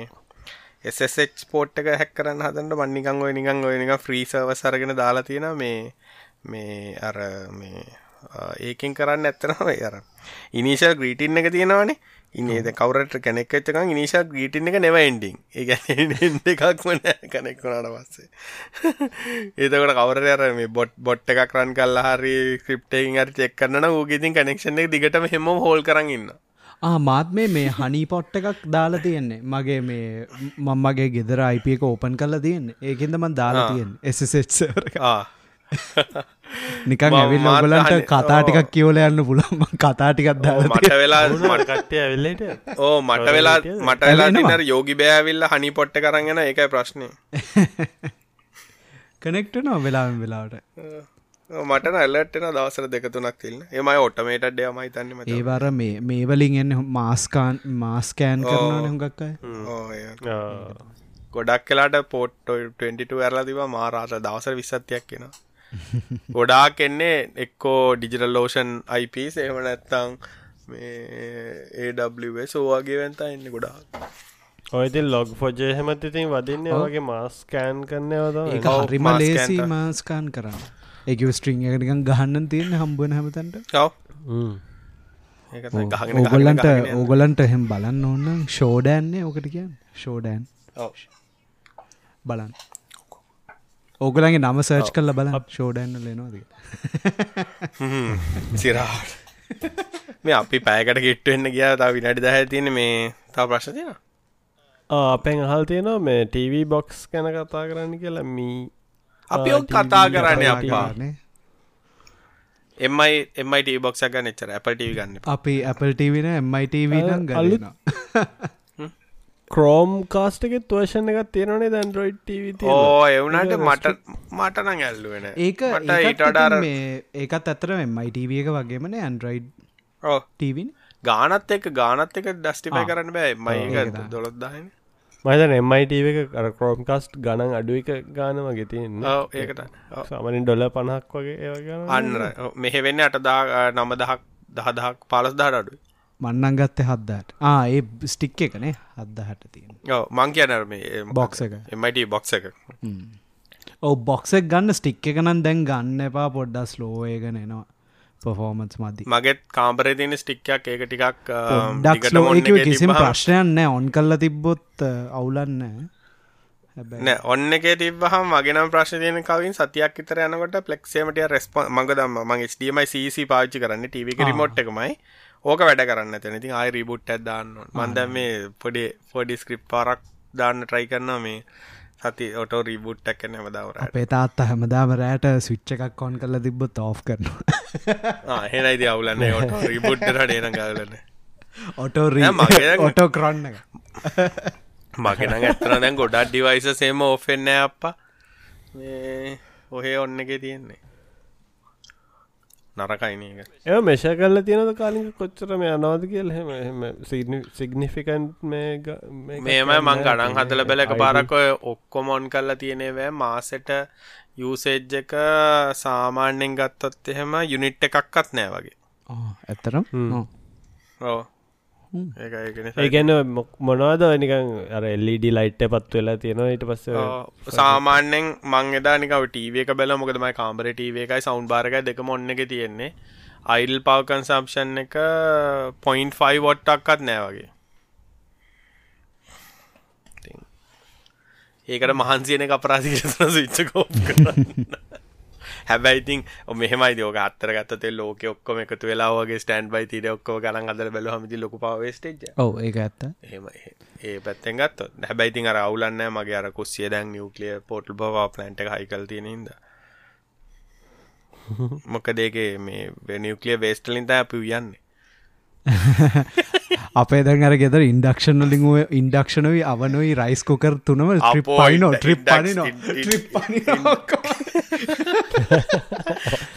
SSH පෝට් එක හැක් කරන්න හදන්න මම නිකන් ඔය නිකන් ඔය නිකන් ෆ්‍රී සර්වර්ස් අරගෙන දාලා තියෙනවා මේ මේ අර මේ ඒකෙන් කරන්න ඇත්තනම අර ඉනිෂල් ග්‍රීටින් එක තියෙනවනේ. ඉනේද කවරට කනෙක් එච්චක ඉනිශල් ග්‍රීටින් එක නෙව එන්ඩිං ඒ දෙකක්ම [laughs] නෑ කනෙක් වුණට පස්සේ. [laughs] ඒතකට කවර අර මේ බොට් බොට් එකක් රන් කල්ලා හරි ක්‍රිප්ටකින් අරි චෙක් කරන්න ූගෙතින් කනෙක්ෂන් එක දිගටම හෙම හෝල් කරන්න ඉන්න මාත් මේ මේ හනි පොට්ට එකක් දාලා තියෙන්නේ. මගේ මේ මම්මගේ ගෙදර අයිප එක ඕපන් කල්ලා තියන්නේ. ඒකෙන්ද මන් දාලා තියෙන් එසෙට්සර නිකන් ඇවිල් ඔගලන්ට කතා ටිකක් කියවල යන්න පුළම කතා ටිකක් දාලා මට වෙලා කට්ටය ඇවිල්ලට ඕ මට වෙලා මට වෙලා දිනර යෝගි බෑවිල්ල හනි පොට්ට කරගෙන ඒකයි ප්‍රශ්නය කනෙක්ට නෝ වෙලාම වෙලාවට මට ඇල්ලටන දවසර දෙක තුනක් තිල්න්න එමයි ඔටමේට ඩයමයි තන්නම ඒවර මේ මේ වලින් එන්න මාස්කාන් මාස්කෑන් කරන හුඟක්කයි ගොඩක් කලාට පෝට්ටෝ 22 ඇරලා තිබ මාරාත දවසර විස්සත්තියක් කියෙන ගොඩාක් එන්නේ එක්කෝ ඩිජිටල් ලෝෂන් අයිපස් එහම නැත්තං මේ ඒW සෝවාගේ වැන්තා එන්න ගොඩාක්. ඔයති ලොග් ෆොජය හෙමත් ඉතින් වදින්න වගේ මාස්කෑන් කරන්න වද ඒ හරිම ලේසි මාස්කාන් කරන්න ඒක ස්ට්‍රිං එකනිකන් ගහන්න තියෙන හම්බුවන හැමතන්ට. ඕගොල්ලන්ට ඕගොලන්ට එහෙම බලන්න ඕන්න ෂෝඩෑන්නේ ඕකට කියන්න. ෂෝඩෑන් බලන් ඕගලන්ගේ නම සර්ච් කල්ල බල ෂෝඩෑන්න ලෙනවාද සිරාට මේ අපි පෑකට ගෙට්ටවෙන්න ගිය. තා විනඩි දහ තියෙන මේ තා ප්‍රශ්න තියෙන අපෙන් අහල් තියෙනවා මේ ටීවී බොක්ස් ගැන කතා කරන්න කියලා. මී අපි ඔක් කතා කරන්න අපා. එමයි එමයිට බොක්ස ගන්න එච්චර ඇපට ගන්න අපි Apple TV MITV නම් ගලන කරෝම් කාස්ටක තුවශන එකක් තියෙනනේ දැන්ඩරෝයිඩ් TV ඕ එවුනට මට මටන ඇල්ලුවෙන ඒක ඊටඩාර ඒකත් අතර MITV එක වගේමන ඇන්ඩරයිඩ් ටීවන් ගානත් එක ගානත් එක ඩස්ටිපයි කරන්න බෑ මයි දොළොත්දාහන මතන එමයිට එක අර කරෝම් කස්ට් ගණන් අඩු එක ගාන වගේ තියන්න. ඒකට සාමනින් ඩොල පණහක් වගේ අන්න මෙහෙවෙන්න අටදා නම දහක් දහදහක් පලස් දාට අඩු මන්නන් ගත්තේ හද්දාට ආ ඒ ස්ටික් එකනේ හද්ද හට තියෙන මං කියනර මේ බොක්ස එක. එමයිට බොක්ස එක. ඔව බොක්සෙක් ගන්න ස්ටික් එක නම් දැන් ගන්න එපා පොඩ්ඩස් ලෝයගෙන එනවා පොෆෝමන්ස් මදි. මගෙත් කාම්පරේ තියන ස්ටික්යක් ඒක ටිකක් ඩක් කිසිම ප්‍රශ්නයන්න ඔන් කල්ල තිබ්බොත් අවුලන්න නෑ. ඔන්න එක තිබහම මගෙනම් ප්‍රශ්න තියන කවින් සතියක් විතර යනකොට පලෙක්සේමටිය රෙස්ප මඟ දම මගේ ස්ටීමයි සීසි පාච්චි කරන්න ටීවක රිමෝට් එකමයි. ඕක වැඩ කරන්න තැන ඉතින් ආයි රිබුට් ඇදදාන්න මන්ද මේ පොඩි පොඩි ස්ක්‍රිප් පාරක් දාන්න ට්‍රයි කරන්න මේ සති ඔටෝ රීබුට්ටක් කන හැමදාවර අපේ තාත්ත හැමදාම රෑට ස්විච්ච එකක් කොන් කල තිබ්බොත් ඔෆ් කරනවා. හෙනයිද අවුලන්න. ඔට රිබුට්ට ඩේන ගලන ඔටෝ ඔටෝ කරන්න මගෙන ඇත්තන දැන් ගොඩක් ඩිවයිස සේම ඔෆෙන්න අප්පා. ඔහේ ඔන්න එක තියෙන්නේ නරකයින එක ඒ මෙෂ කල්ල තියෙනද කාලික කොච්චර මේ අනවාද කියල හෙම සිගනිිෆිකන්් මේම මං ගඩන් හදල බැල එක පාරක් ඔය ඔක්කොමොන් කල්ලා තියෙනේවෑ මාසෙට යුසේජ් එක සාමාන්‍යෙන් ගත්තොත් එහෙම යුනිට් එකක්කත් නෑ වගේ. ඇත්තරම් ඕ ඒගැන මොනවාද නිකන් අර එල්ලඩ ලයිට් පත් වෙලා තියෙනවා ඊට පස්ස සාමාන්‍යෙන් මං එදා නිකව ටීව එක බැල මොකදමයි කාම්බර ටීව එකයි සෞන්් බාරක දෙක මොන්න එක තියෙන්නේ. අයිල් පවකන් සම්ෂන් එක පොයින්් ෆයි වොට්ටක්කත් නෑ වගේ. ඒකට මහන්සියන අපරාධි විච්ච කෝප් කරන්න හැබැයිතින් මෙහමයි දෝක අත්තර ගත්තේ ලෝක ඔක්කොම එකතු වෙලාගේ ස්ටන්් බයි තිර ඔක්කෝ ගන අදර බැල හමති ලොක පවස්ටේජ ඔව ඒ ඇත්ත. එහෙම ඒ පැත්තෙන් ගත්ත හැබැයිතින් අර අවුලන්න මගේ අර කුස්සිය දැන් නිියවක්ලිය පොටල් බව ප්ලන්ට හයිකල් තියෙනද මොක දේගේ මේ නිියවක්ලිය වේස්ටලින්ත අපි යන්නේ [laughs] අපේ දැන් අර ගෙදර ඉන්ඩක්ෂන් වලින් ඉන්ඩක්ෂනවයි අවනුයි රයිස් කොකර් තුනම ඉන්ඩ- ට්‍රිප් ඉන්ඩක්ස්- පනිනෝ ඉන්- ට්‍රිප්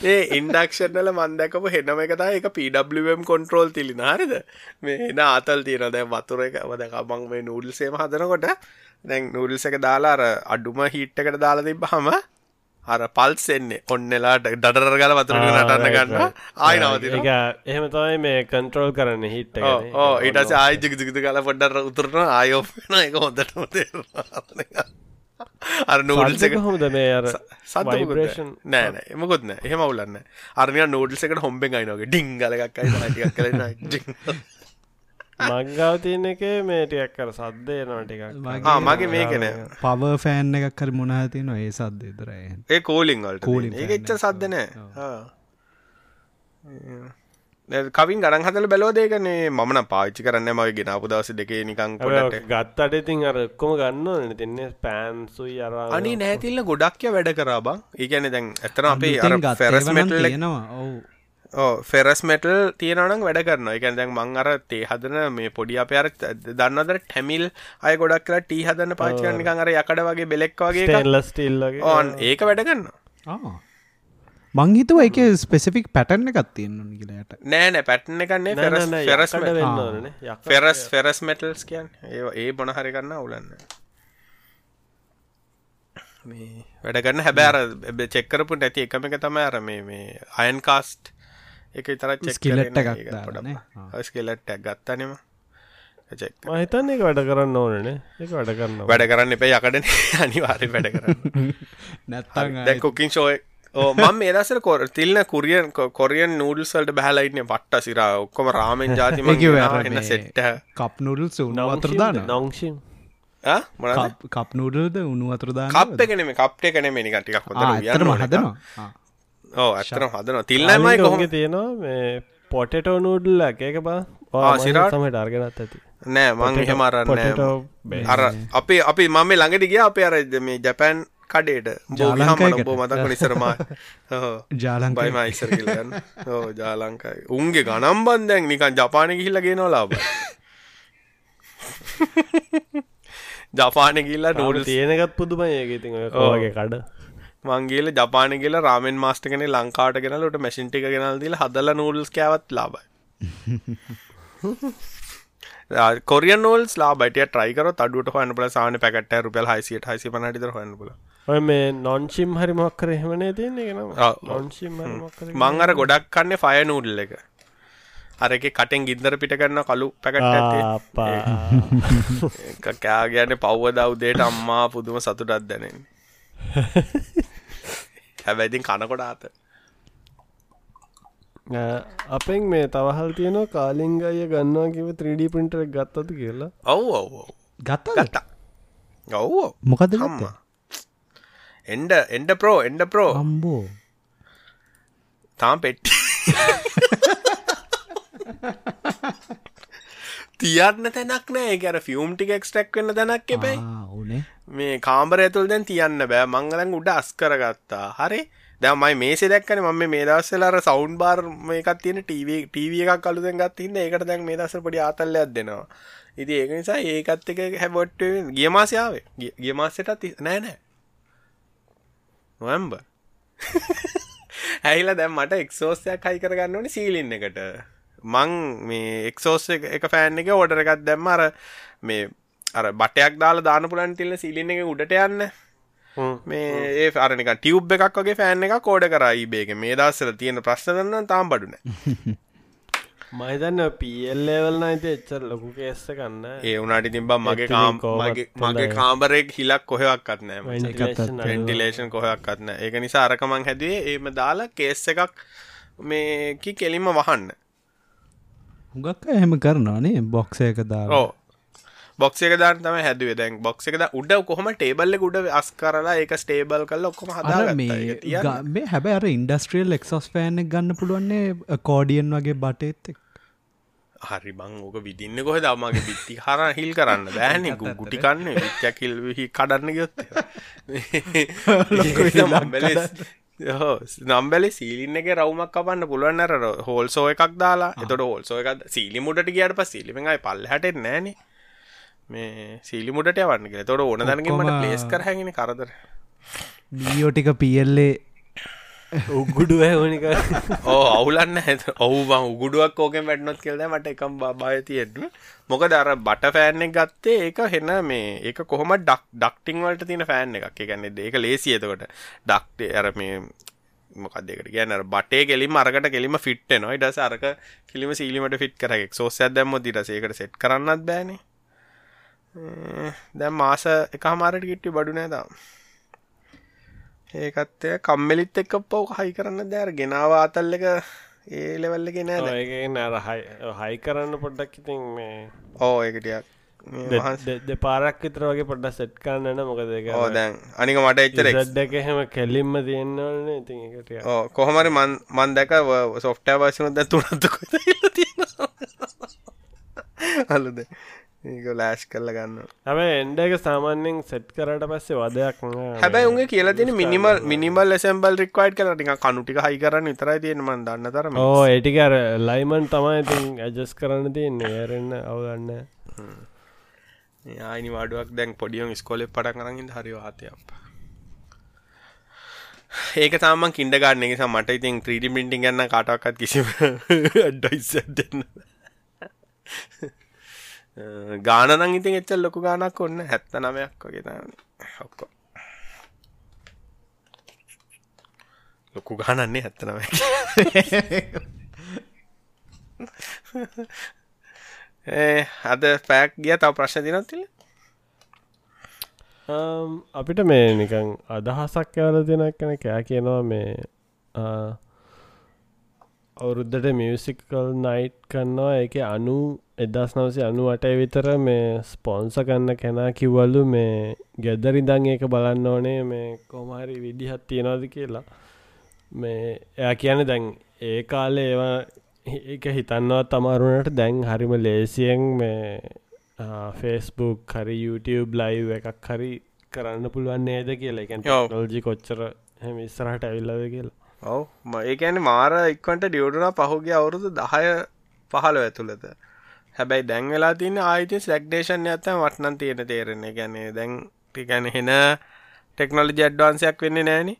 ඒ ඉන්ඩක්ෂන්ල මන්දකපු හෙනම එකතා එක පම් කොන්ට්‍රෝල් තිලි නාරිද මේ එන ආතල් තියෙන දැ වතුර එක. වද කමං මේ නූඩල් සේම හදනකොට දැන් නූඩල්ස එක දාලා අර අඩුම හිට් එකට දාලා තිබ හම අර පල්ස් එන්නේ. ඔන්නලාට ඩඩර ගල වතුර නටන්න ගන්න ආයි නවතින එහෙම තමයි මේ කන්ට්‍රෝල් කරන්න හිට් ඕ ඊටස ආයි ජිගික කල පොඩ්ඩර උතුරන ආයෝපන එක හොඳටම තේරවා අර නූඩල්ස එක හොමද මේ අර සත්වයිබ්‍රේෂන් නෑන එමකොත් නෑ එහෙම උලන්න අරමිය නෝඩල්ස එකට හොම්බෙන් අයිනගේ ඩිංගලක් ටික් කලන මංගාව තියන එක මේටියක් කර සද්දේ නොටිකක් මගේ මේකන පව ෆෑන් එකක් කර මොනහති නො ඒ සද්ද දරයි ඒ. කෝලිං ඒ fan එච්ච. සද්දනෑ කවින් ගඩන් හදල බැලෝදේකනේ මන පාච්චි කරන්න මගේ ගෙනාපු දවස දෙකේ නිකං පොලට ගත්තට ඉතින් අර එක්කොම ගන්න තින්නේ පෑන්සුයි අර අනි නෑතිල්ල ගොඩක්ය වැඩ කරාබං ඒගැන දැන් ඇතන අපේ අර ගත් ෆෙරස් මෙටල් තියෙනවා. ඔවු ෆෙරස් මෙටල් තියෙනනම් වැඩ කරන එකන් දැන් මං අර තේ හදන මේ පොඩි අප අර දන්නදර ටැමිල් අය ගොඩක් කලා ටී හදන්න පාචිකන් නිකන් අර යකඩ වගේ බෙලෙක් වගේ ටිල්ලගේ ඕන් ඒක වැඩ කරන්න මංහිතුව එක ස්පෙසිෆික් පැටන්න එකත් තියෙන්න්න කියලට නෑ නෑ පැට්න එකන්නේ ferrous ferrous ferrous ferrous metals කියන් ඒ ඒ බොන හරි කරන්න උලන්න මේ වැඩ කරන්න හැබෑර චෙක්කරපු නැති එකම එක තම අර මේ මේ අයන් කාස්ට් එක තර Skillet එකක් දාලානේ. ස්කෙලට්ටක් ගත්තනම චෙක් මහිතන්න එක වැඩ කරන්න ඕනනේ එක වැඩ කරන්න වැඩ කරන්න එපේ යකඩන. [laughs] අනිවාරය වැඩ කරන්න. නැත්තං දැ කොකින් ෂෝය මම ඒදසර කොර තිල්න කුරියන් කොරියන් නූඩල්සල්ට බැහලයිටන පට්ට සිර. ඔක්කොම රාමෙන් ජාතිම [laughs] එන්න සෙට්ට කප් නුඩල් සුුණ අතරදාන නංශම් මොන කප් නුඩල්ද උුණු අතරදාන කප් එකනෙම කප්ට එකනෙම නිකටිකක් හොඳ හදනවා ඕ ඇත්තන හදන තිල්ලමයි කොහොම තියෙනවා මේ පොටටෝ නූඩල්ල එක. බා සිරාට? සමට අර්ගෙනත් ඇති. නෑ මං එහෙමරන්න. අර අපේ අපි මම ළඟට ගිය අපේ අර මේ ජැපෑන් කඩේට. බෝ මතක නිසරමා ජාලංකාය. බයිම ඉස්සර කියලන්න ඕ ජාලංකායි උන්ගේ ගනම් බන්දැන් නිකන් ජපාන ගිහිල්ල ගෙනවා ලාබ [laughs] ජපාන ගිල්ලා නෝඩ තියෙනකත් පුදුම ඒක. ඉතින් ඔය කෝගේ කඩ මංගේල ජපාන කියල රාමෙන් මාස්ටගෙන ලංකාට ගෙනලට මැසින්ටික ගෙනල් දීල හදල නූල්ස් කෑවත් ලාබයි කොරිය නෝල්ස් ලාබට ට්‍රයිකර අඩුවට හොන්න පල සාන පැකට රුපල් හයිසිට හසි පනට හොන්න පුල ඔය මේ නොන්ශිම් හරි මොක්කර එහෙමනේ තියන්නේ ගෙන මං අර ගොඩක් කන්නේ ෆය නූඩල් එක. අරක කටෙන් ගින්දර පිට කරන්න කලු පැකට ආපා. කෑගයන පව්ව දව්දේට අම්මා පුදුම සතුටත් දැනෙන් [laughs] හැබැයිතින් කනකොට ආත අපෙන් මේ තවහල් තියෙනවා කාලිංගය ගන්නවා කිව 3D පින්ටර ගත්තද කියලා? ඔව් ඔව් ඔව්. ගත්ත ගත්තා. ඔව්. මොකද අම්මා. එන්ඩ එන්ඩ ප්‍රෝ එන්ඩ ප්‍රෝ අම්බෝ තාම් පෙට්ටි [laughs] තියන්න තැනක් නෑ. ගැර ෆියම් ටික එක්ස්ටක් වෙන්න තැනක් එපයි. ඕනේ. මේ කාම්බර ඇතුල් දැන් තියන්න බෑ. මංගලන් උඩ අස් කරගත්තා. හරි. දැමයි මේසේ දැක්කන ම මේ දස්සලර සෞන්් බාර් මේකත් තියෙන ටව එකක් කලුදැන් ගත්තින්න ඒකට දැන් මේ දස පොඩි ආතල්ලයක් දෙනවා. ඉති ඒක නිසා ඒකත් එක හැබොට් ගිය මාසයාවේ ගිය මාසටත් නෑ නෑ. නොවම්බ [laughs] ඇහිලා දැම් මට එක්සෝස්යක් හයි කරගන්න ඕනි සීලින්න එකට මං මේ එක්සෝස් එක ෆෑන් එක ඕඩර එකත් දැම්ම. අර මේ අර බටයක් දාලා දාන පුලන් තිල්ල සිලින්න එක උඩට යන්න. මේ ඒ අරනික ටියුබ් එකක් වගේ ෆෑන් එක කෝඩ කරයි බේක මේ දස්සල තියෙන ප්‍රශ්නන්න තාම් බඩුන [laughs] මහිතන්න පියල්ලේවල් නයිති එච්චර ලොකු කේස්ස කන්න ඒ වුනාට තිබම් මගේ කාම් මගේ මගේ කාම්බරෙක් හිලක් කොහෙවක්ත් නෑ. වෙන්ටිලේෂන් කොහයක්ත්න ඒක නිසා අරකමං හැදේ ඒම දාලා කේස් එකක් මේකි කෙලින්ම වහන්න හුඟක් එහෙම කරනවානේ බොක්සයක දා ඕ බොක්ස එක දාන්න තමයි හැදුවේ. දැන් බොක්ස එක උඩ කොහොම ටේබල්ල උඩ අස් කරලා ඒක ස්ටේබල් කල්ල ඔක්කොම හදා මේ හැබැ අර ඉන්ඩස්ට්‍රියල් එක්සස් එක ගන්න පුළුවන්නේ කෝඩියන් වගේ බටේත් එක්. හරි බං ඕක විදින්න කොහ දමගේ බිත්ති හර හිල් කරන්න. බෑනෙ. ගුටි කන්න. විච්චකිල් හි කඩන්න ගයොත් [laughs] [laughs] නම්බලි සීලින්න එක රවමක් කපන්න පුළුවන් අර හෝල් සෝ එකක් දාලා. එතට හෝල් සෝ එකක් සීලි මුට කියට ප සිලිමයි පල්ල හට නෑන මේ සීලි මුට යවන්න කිය තොට ඕන දැනගීමට පලේස් කරහැගෙන කරදර. බීයෝ ටික පියල්ලේ උගුඩුව හනික ඕ අවුලන්න ඇත ඔහු බං උගුඩුවක් ෝකෙන් වැඩනොත් කෙල්ද මට එකම් බාය තියෙන්න මොක දර බට ෆෑන්ෙක් ගත්තේ ඒක හෙන්න මේ ඒක කොහොම ඩක් ඩක්ටිං වලට තියෙන ෆෑන් එකක්. ගැන්න ඒක ලේසි එතකොට. ඩක්ට අර මේ මොකක්දකට ගැන බටේ කෙලිම අරකට කෙලිම ෆිට් නොයි ඩස අරක කිලිම සීලිමට ෆිට් කරක් සෝසයක් දැම්ම දිරසේකට සෙට් කරන්නත් බෑනේ. දැම් මාස එක හමාරට කිට්ටි බඩු නෑතාම් ඒකත්තය කම්මෙලිත් එක්ක පව් හයි කරන්න දෑර ගෙනාව අතල්ල එක ඒ ලෙවල්ලක නෑ. ඒ නර හයි කරන්න පොඩ්ඩක් ඉතින් මේ ඕ ඒකටියක් පාරක් විතර වගේ පොඩ්ඩ සෙට් කන්නන මොකද ඕ දැන් අනික මට එච්චර දෙක එහෙම කෙලින්ම තියෙන්න්නවන ඕ කොහමරි මන් මන් දැක සොෆ්ටෑ වශන ද තුනත්තු අලුද ඒක ලෑශ් කරල ගන්න. හැබ එන්ඩ එක සාමාන්‍යෙන් සෙට් කරට පස්සේ වදයක්. හැබැයි උගේ කියලා තින මිනිමල් මිනිමල් සම්බල් රික්වයිඩ් කල ටික කනුටික හයි කරන්න විතරයි තියෙන මන් දන්න තරම. ඕ ඒටිකර ලයිමන් තමයි ඉතින් ඇජස් කරන්න තියන්නේ. ඇරෙන්න්න අවගන්න ආයිනි වාඩුවක් දැන් පොඩියම් ස්කොලෙ පට කරගින් හරි වාතයක්. ඒක තමන් කින්ඩ ගන්න එක මට ඉතින් ත්‍රීඩි පින්ටිං ගන්න කාටක්කත් කිසිම [laughs] ඩයිස් දෙන්න ගානනං ඉතින් එච්චල් ලොකු ගානක් ඔන්න හැත්ත නමයක් වගේ තන ඔක්කො. ලොකු ගානන්නේ හැත්ත නම [laughs] අද පැක් ගිය තව ප්‍රශ්න දිනත්තිල අපිට මේ නිකං අදහසක් යවල දෙනක් කන කෑ කියනවා මේ අවුරුද්ධට මියසිකල් නයිට් කන්නවා එක අනු එදස් නවසි අනු අටය විතර මේ ස්පොන්ස කන්න කැනා කිව්වල්ලු මේ ගෙදරිදං ඒක බලන්න ඕනේ. මේ කොමහරි විදිහත් තියෙනවාද කියලා. මේ එයා කියන දැන් ඒ කාලේ ඒවා ඒක හිතන්නවත් තමාරුණට දැන් හරිම ලේසියෙන් මේ ෆේස්බුක් හරි YouTube ලයිව් එකක් හරි කරන්න පුළුවන් නේද කියලා. එක ඔව්. නොල්ජි කොච්චර හැම ඉස්සරහට ඇවිල්ලද කියලා ඔව. ඒකැන මාර ඉක්වට ඩියවටනා පහුගේ අවුරුදු දහය පහළ ඇතුළත. හැබැයි දැන් වෙලා තින්න ආයිති සැක්ඩේෂන් ඇත වටනන් තියෙන තේරෙන්නේ. ගැනේ දැන් ටිගැන හෙන ටෙක්නොලජි අඩ්වාන්සයක් වෙන්න නෑන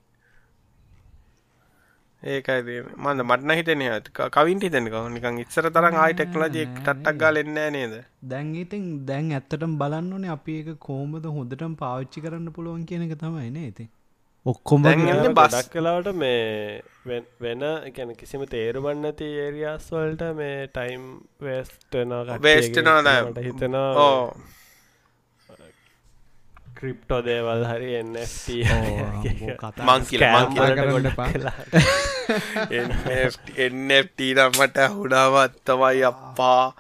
ඒකයි මන්ද මටන හිතන කවින්ට හිතෙනක නිකන් ඉස්සර තරම් ආයි ටෙක්නොලජි ටට්ටක් ගා එන්න නේද? දැන් ඉතින් දැන් ඇත්තටම බලන්න ඕනේ අපි එක කෝමද හොඳටම පාවිච්චි කරන්න පුළුවන් කියන එක තමයි නේති ඔක්කොම එන්නේ බස්. කලාවට මේ වෙන- එකැන කිසිම තේරුමන්න ඇති ඒරියස් වලට මේ ටයිම් වේස්ටන Waste වෙනවා දැන්. හිතනවා. ඕ ක්‍රිප්ටෝ දේවල් හරි එපා. එන්ට නම්මට හුඩාවත් තමයි අප්පා.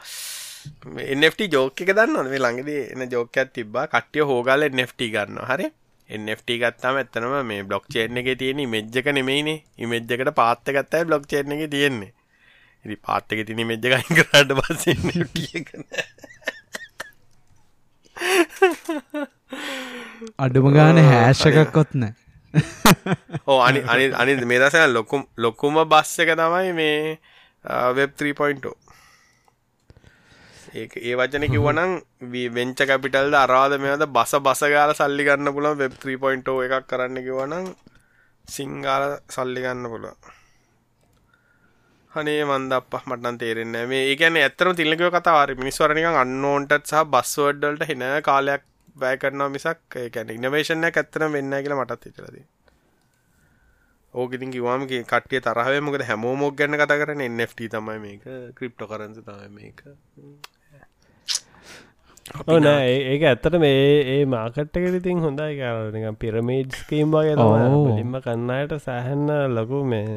එන්ට ජෝක එක දන්න මේ ළඟදී එන ජෝකයක් තිබා කට්ටිය හෝගල එන්ට ගන්න හරි එන්ට ගත්තාම ඇත්තනම මේ බ්ලොක් චේන එක තියෙන මෙජ්ජක නෙමයිනේ. ඉමෙජ්ජකට පාත්ත ගත්තයි බ්ලොක් චේන එක තියෙන්නේ? ඉරි පාත්තක තින මෙජ්ජ ගයින් කරට පස්ස අඩුම ගාන හෑශකක්කොත් නෑ. ඕ අනි අනි අනි මේ දසන ලොකුම් ලොකුම බස්ස එක තමයි මේ වෙබ් 3.0 ඒ ඒ වචන කිව්වනම් වෙංච කැපිටල්ද අරාද මෙද බස බසගාල සල්ලි ගන්න පුළන් වෙබ් 3.0 එකක් කරන්න කිවනම් සිංගාල සල්ලි ගන්න පුළුව හනේ මන්ද අප මටන් තේරෙන්න මේ ඒකන ඇතරම තිල්ලකව කතාවාර මිනිස්වරනික අන්නෝන්ටත් සහ බස්වඩ්ඩල්ට හෙන කාලයක් බෑ කරනවා මිසක් ඒැන ඉනවේශනය ඇත්තරම වෙන්න කියලා මටත් හිතරද ඕකඉතින් කිවාම කටිය තරහව මොකද හැමෝමෝක් ගැන්න කතා කරන එන්ට තමයි මේක. ක්‍රිප්ටෝ කරන්ස තම මේක. ඕනෑ ඒක ඇත්තට මේ ඒ මාකට්ක ඉතින් හොඳයි කාරනික පිරමේඩ්ස්කීම් වගේ. ලින්ම කන්නයට සෑහන්න ලොකු මේ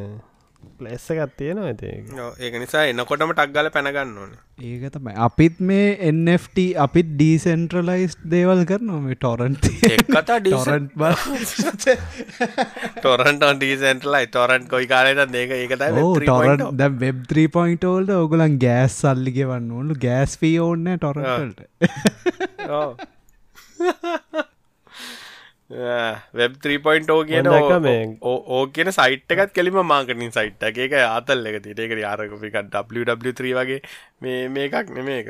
ප්ලෙස්ස එකත් තියෙනවා ඇති ඔව්, ඒක නිසා එනකොටම ටක්ගල පැනගන්න ඕන. ඒක තමයි. අපිත් මේ NFT අපිත් ඩීසෙන්ට්‍රලයිස් දේවල් කරනවා මේ ටොරන්ට එක්කතා ටොරන්ට් ටොරන්ට ඩීසෙන්ටලයි ටොරන්ට් කොයි කාලට ඒක ඒකතයි ඕ ටොරන් ද වෙබ් 3පොයින්ටෝල්ට ඔගලන් ගෑස් සල්ලිගෙවන්න ඕලු ගෑස් ෆී ඕන්න ටොරන්ට වෙබ් 3.0 කියන ඕ- මේ- ඕ- ඕ කියන සයිට් එකත් කෙලිම මාකටින් සයිට් එක ඒක ආතල් එක තිට ඒක යාරකපික W3 වගේ. මේ මේකක් නෙමේ [laughs] එක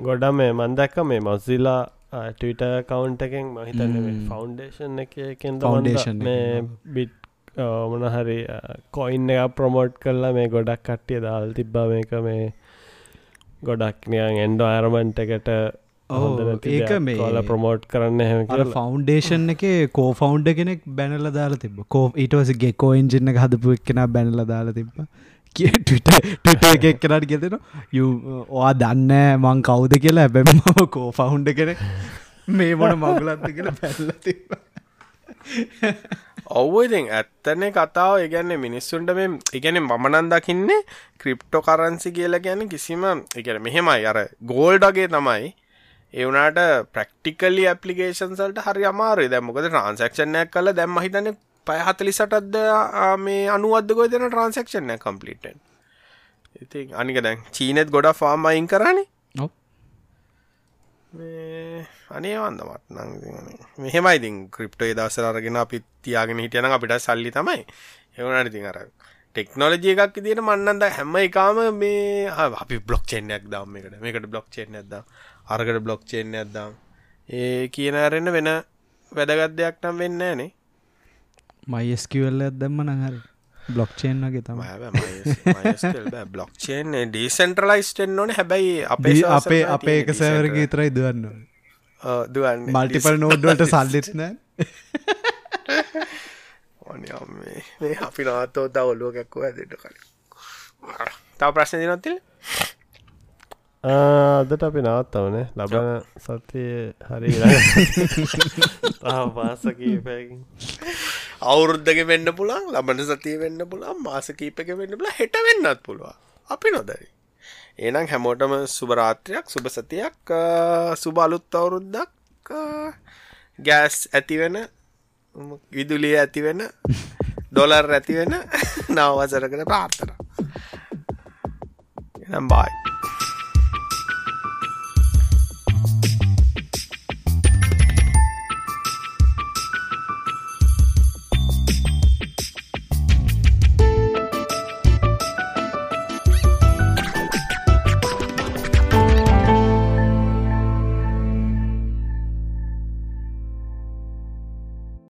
ගොඩ මේ මන්දැක්ක මේ මොස්සිලා ටවිට කවුන්් එකෙන් මහිතන්න මේ. ෆෞන්ඩේෂන් එකකින් Foundation මේ එකෙන්. බිට් මොන හරි කොයින්න එක ප්‍රමෝට් කරලා මේ ගොඩක් කට්ටිය දාල් තිබ්බා. මේක මේ ගොඩක් නියන් එන්ඩ අරමන්ට එකට ඒක මේ- කොල ප්‍රමෝට් කරන්න හැම අර ෆෞන්ඩේෂන් එක කෝ ෆෞන්ඩ කෙනෙක් බැනල දාලා තිබ කෝ ඉටවස ගෙකෝ එන්ජින්න හදපු එක්කෙන බැනල දාලා තිබ ටට එකක් කෙනට ගෙතෙන ඔයා දන්න මං කවුද කියලා. ඇබැම මම කෝ ෆෞන්ඩ කෙනෙක්. මේ මොන මගුලත්ත කියලා පැල්ල තිබ ඔව්වඉතින් ඇත්තනේ කතාව. ඒගැන්නේ මිනිස්සුන්ට මේ ඉගැන මමනන් දකින්නේ ක්‍රිප්ටෝ කරන්සි කියලා ගැන කිසිම එකන මෙහෙමයි. අර ගෝල්ඩගේ තමයි ඒවනාට ප්‍රක්ටිකලි ඇපලිකේෂන්සල්ට හරි අමාරේ දැමකද ට්‍රන්සක්ෂණයක් කල දැම්ම හිතන පයහතලි සටත්ද මේ අනුවදගො දෙන ට්‍රන්සක්ෂණය කම්පලිටෙන් ඉති අනික දැන් චීනෙත් ගොඩ ෆාර්ම අයින් කරන්නේ අනේ වන්දමත් නං මෙහෙමයි ඉතින් ක්‍රිප්ටෝ දවසර අරගෙන අපි තියාගෙන හිටියන අපිට සල්ලි තමයි. එවනට ඉතින් අර ටෙක්නෝලජිය එකක් දිට මන්නන්ද හැම එකාම මේ අපි බ්ලොක් චේනයක් දම් එකට මේකට බ්ලොක් චේන ඇද අරකට බ්ලොක් චේන ඇදම් ඒ කියන ඇරෙන්න වෙන වැදගත් දෙයක් නම් වෙන්න නේ මයිස්කවල්ල ඇදම්ම නහරි බ්ලොක්්චේන් වගේ තම බ්ලොක් චේන් ඩීසෙන්ට්‍රලයිස්ටෙන් ඕන. හැබැයි අපේ අපේ අපේ එක තියෙන සෑවරගේ තරයි දුවන්න දුවන්නේ. මල්ටිපල් නෝඩ්වලට සල්ලිත්න අපි නවත්තෝ තව ඔලුව කැක්කෝ ඇදෙට කලින්. තව ප්‍රශ්න දිනොත්තිල් අදට අපි නවත්තවනේ. ලබන සතිය හරි [laughs] මාස කීපයකින්. අවුරුද්ධක වෙන්න පුළන් ලබන සතිය වෙන්න පුළන් මාස කීපක වෙන්න පුල හෙට වෙන්නත් පුළුව අපි නොදරි ඒනම් හැමෝටම සුභරාත්‍රයක් සුභ සතියක් සුබ අලුත් අවුරුද්දක් ගෑස් ඇතිවෙන විදුලිය ඇතිවෙන ඩොලර් ඇතිවෙන [laughs] නවවසරකට ප්‍රාර්ථන. එනම් බායි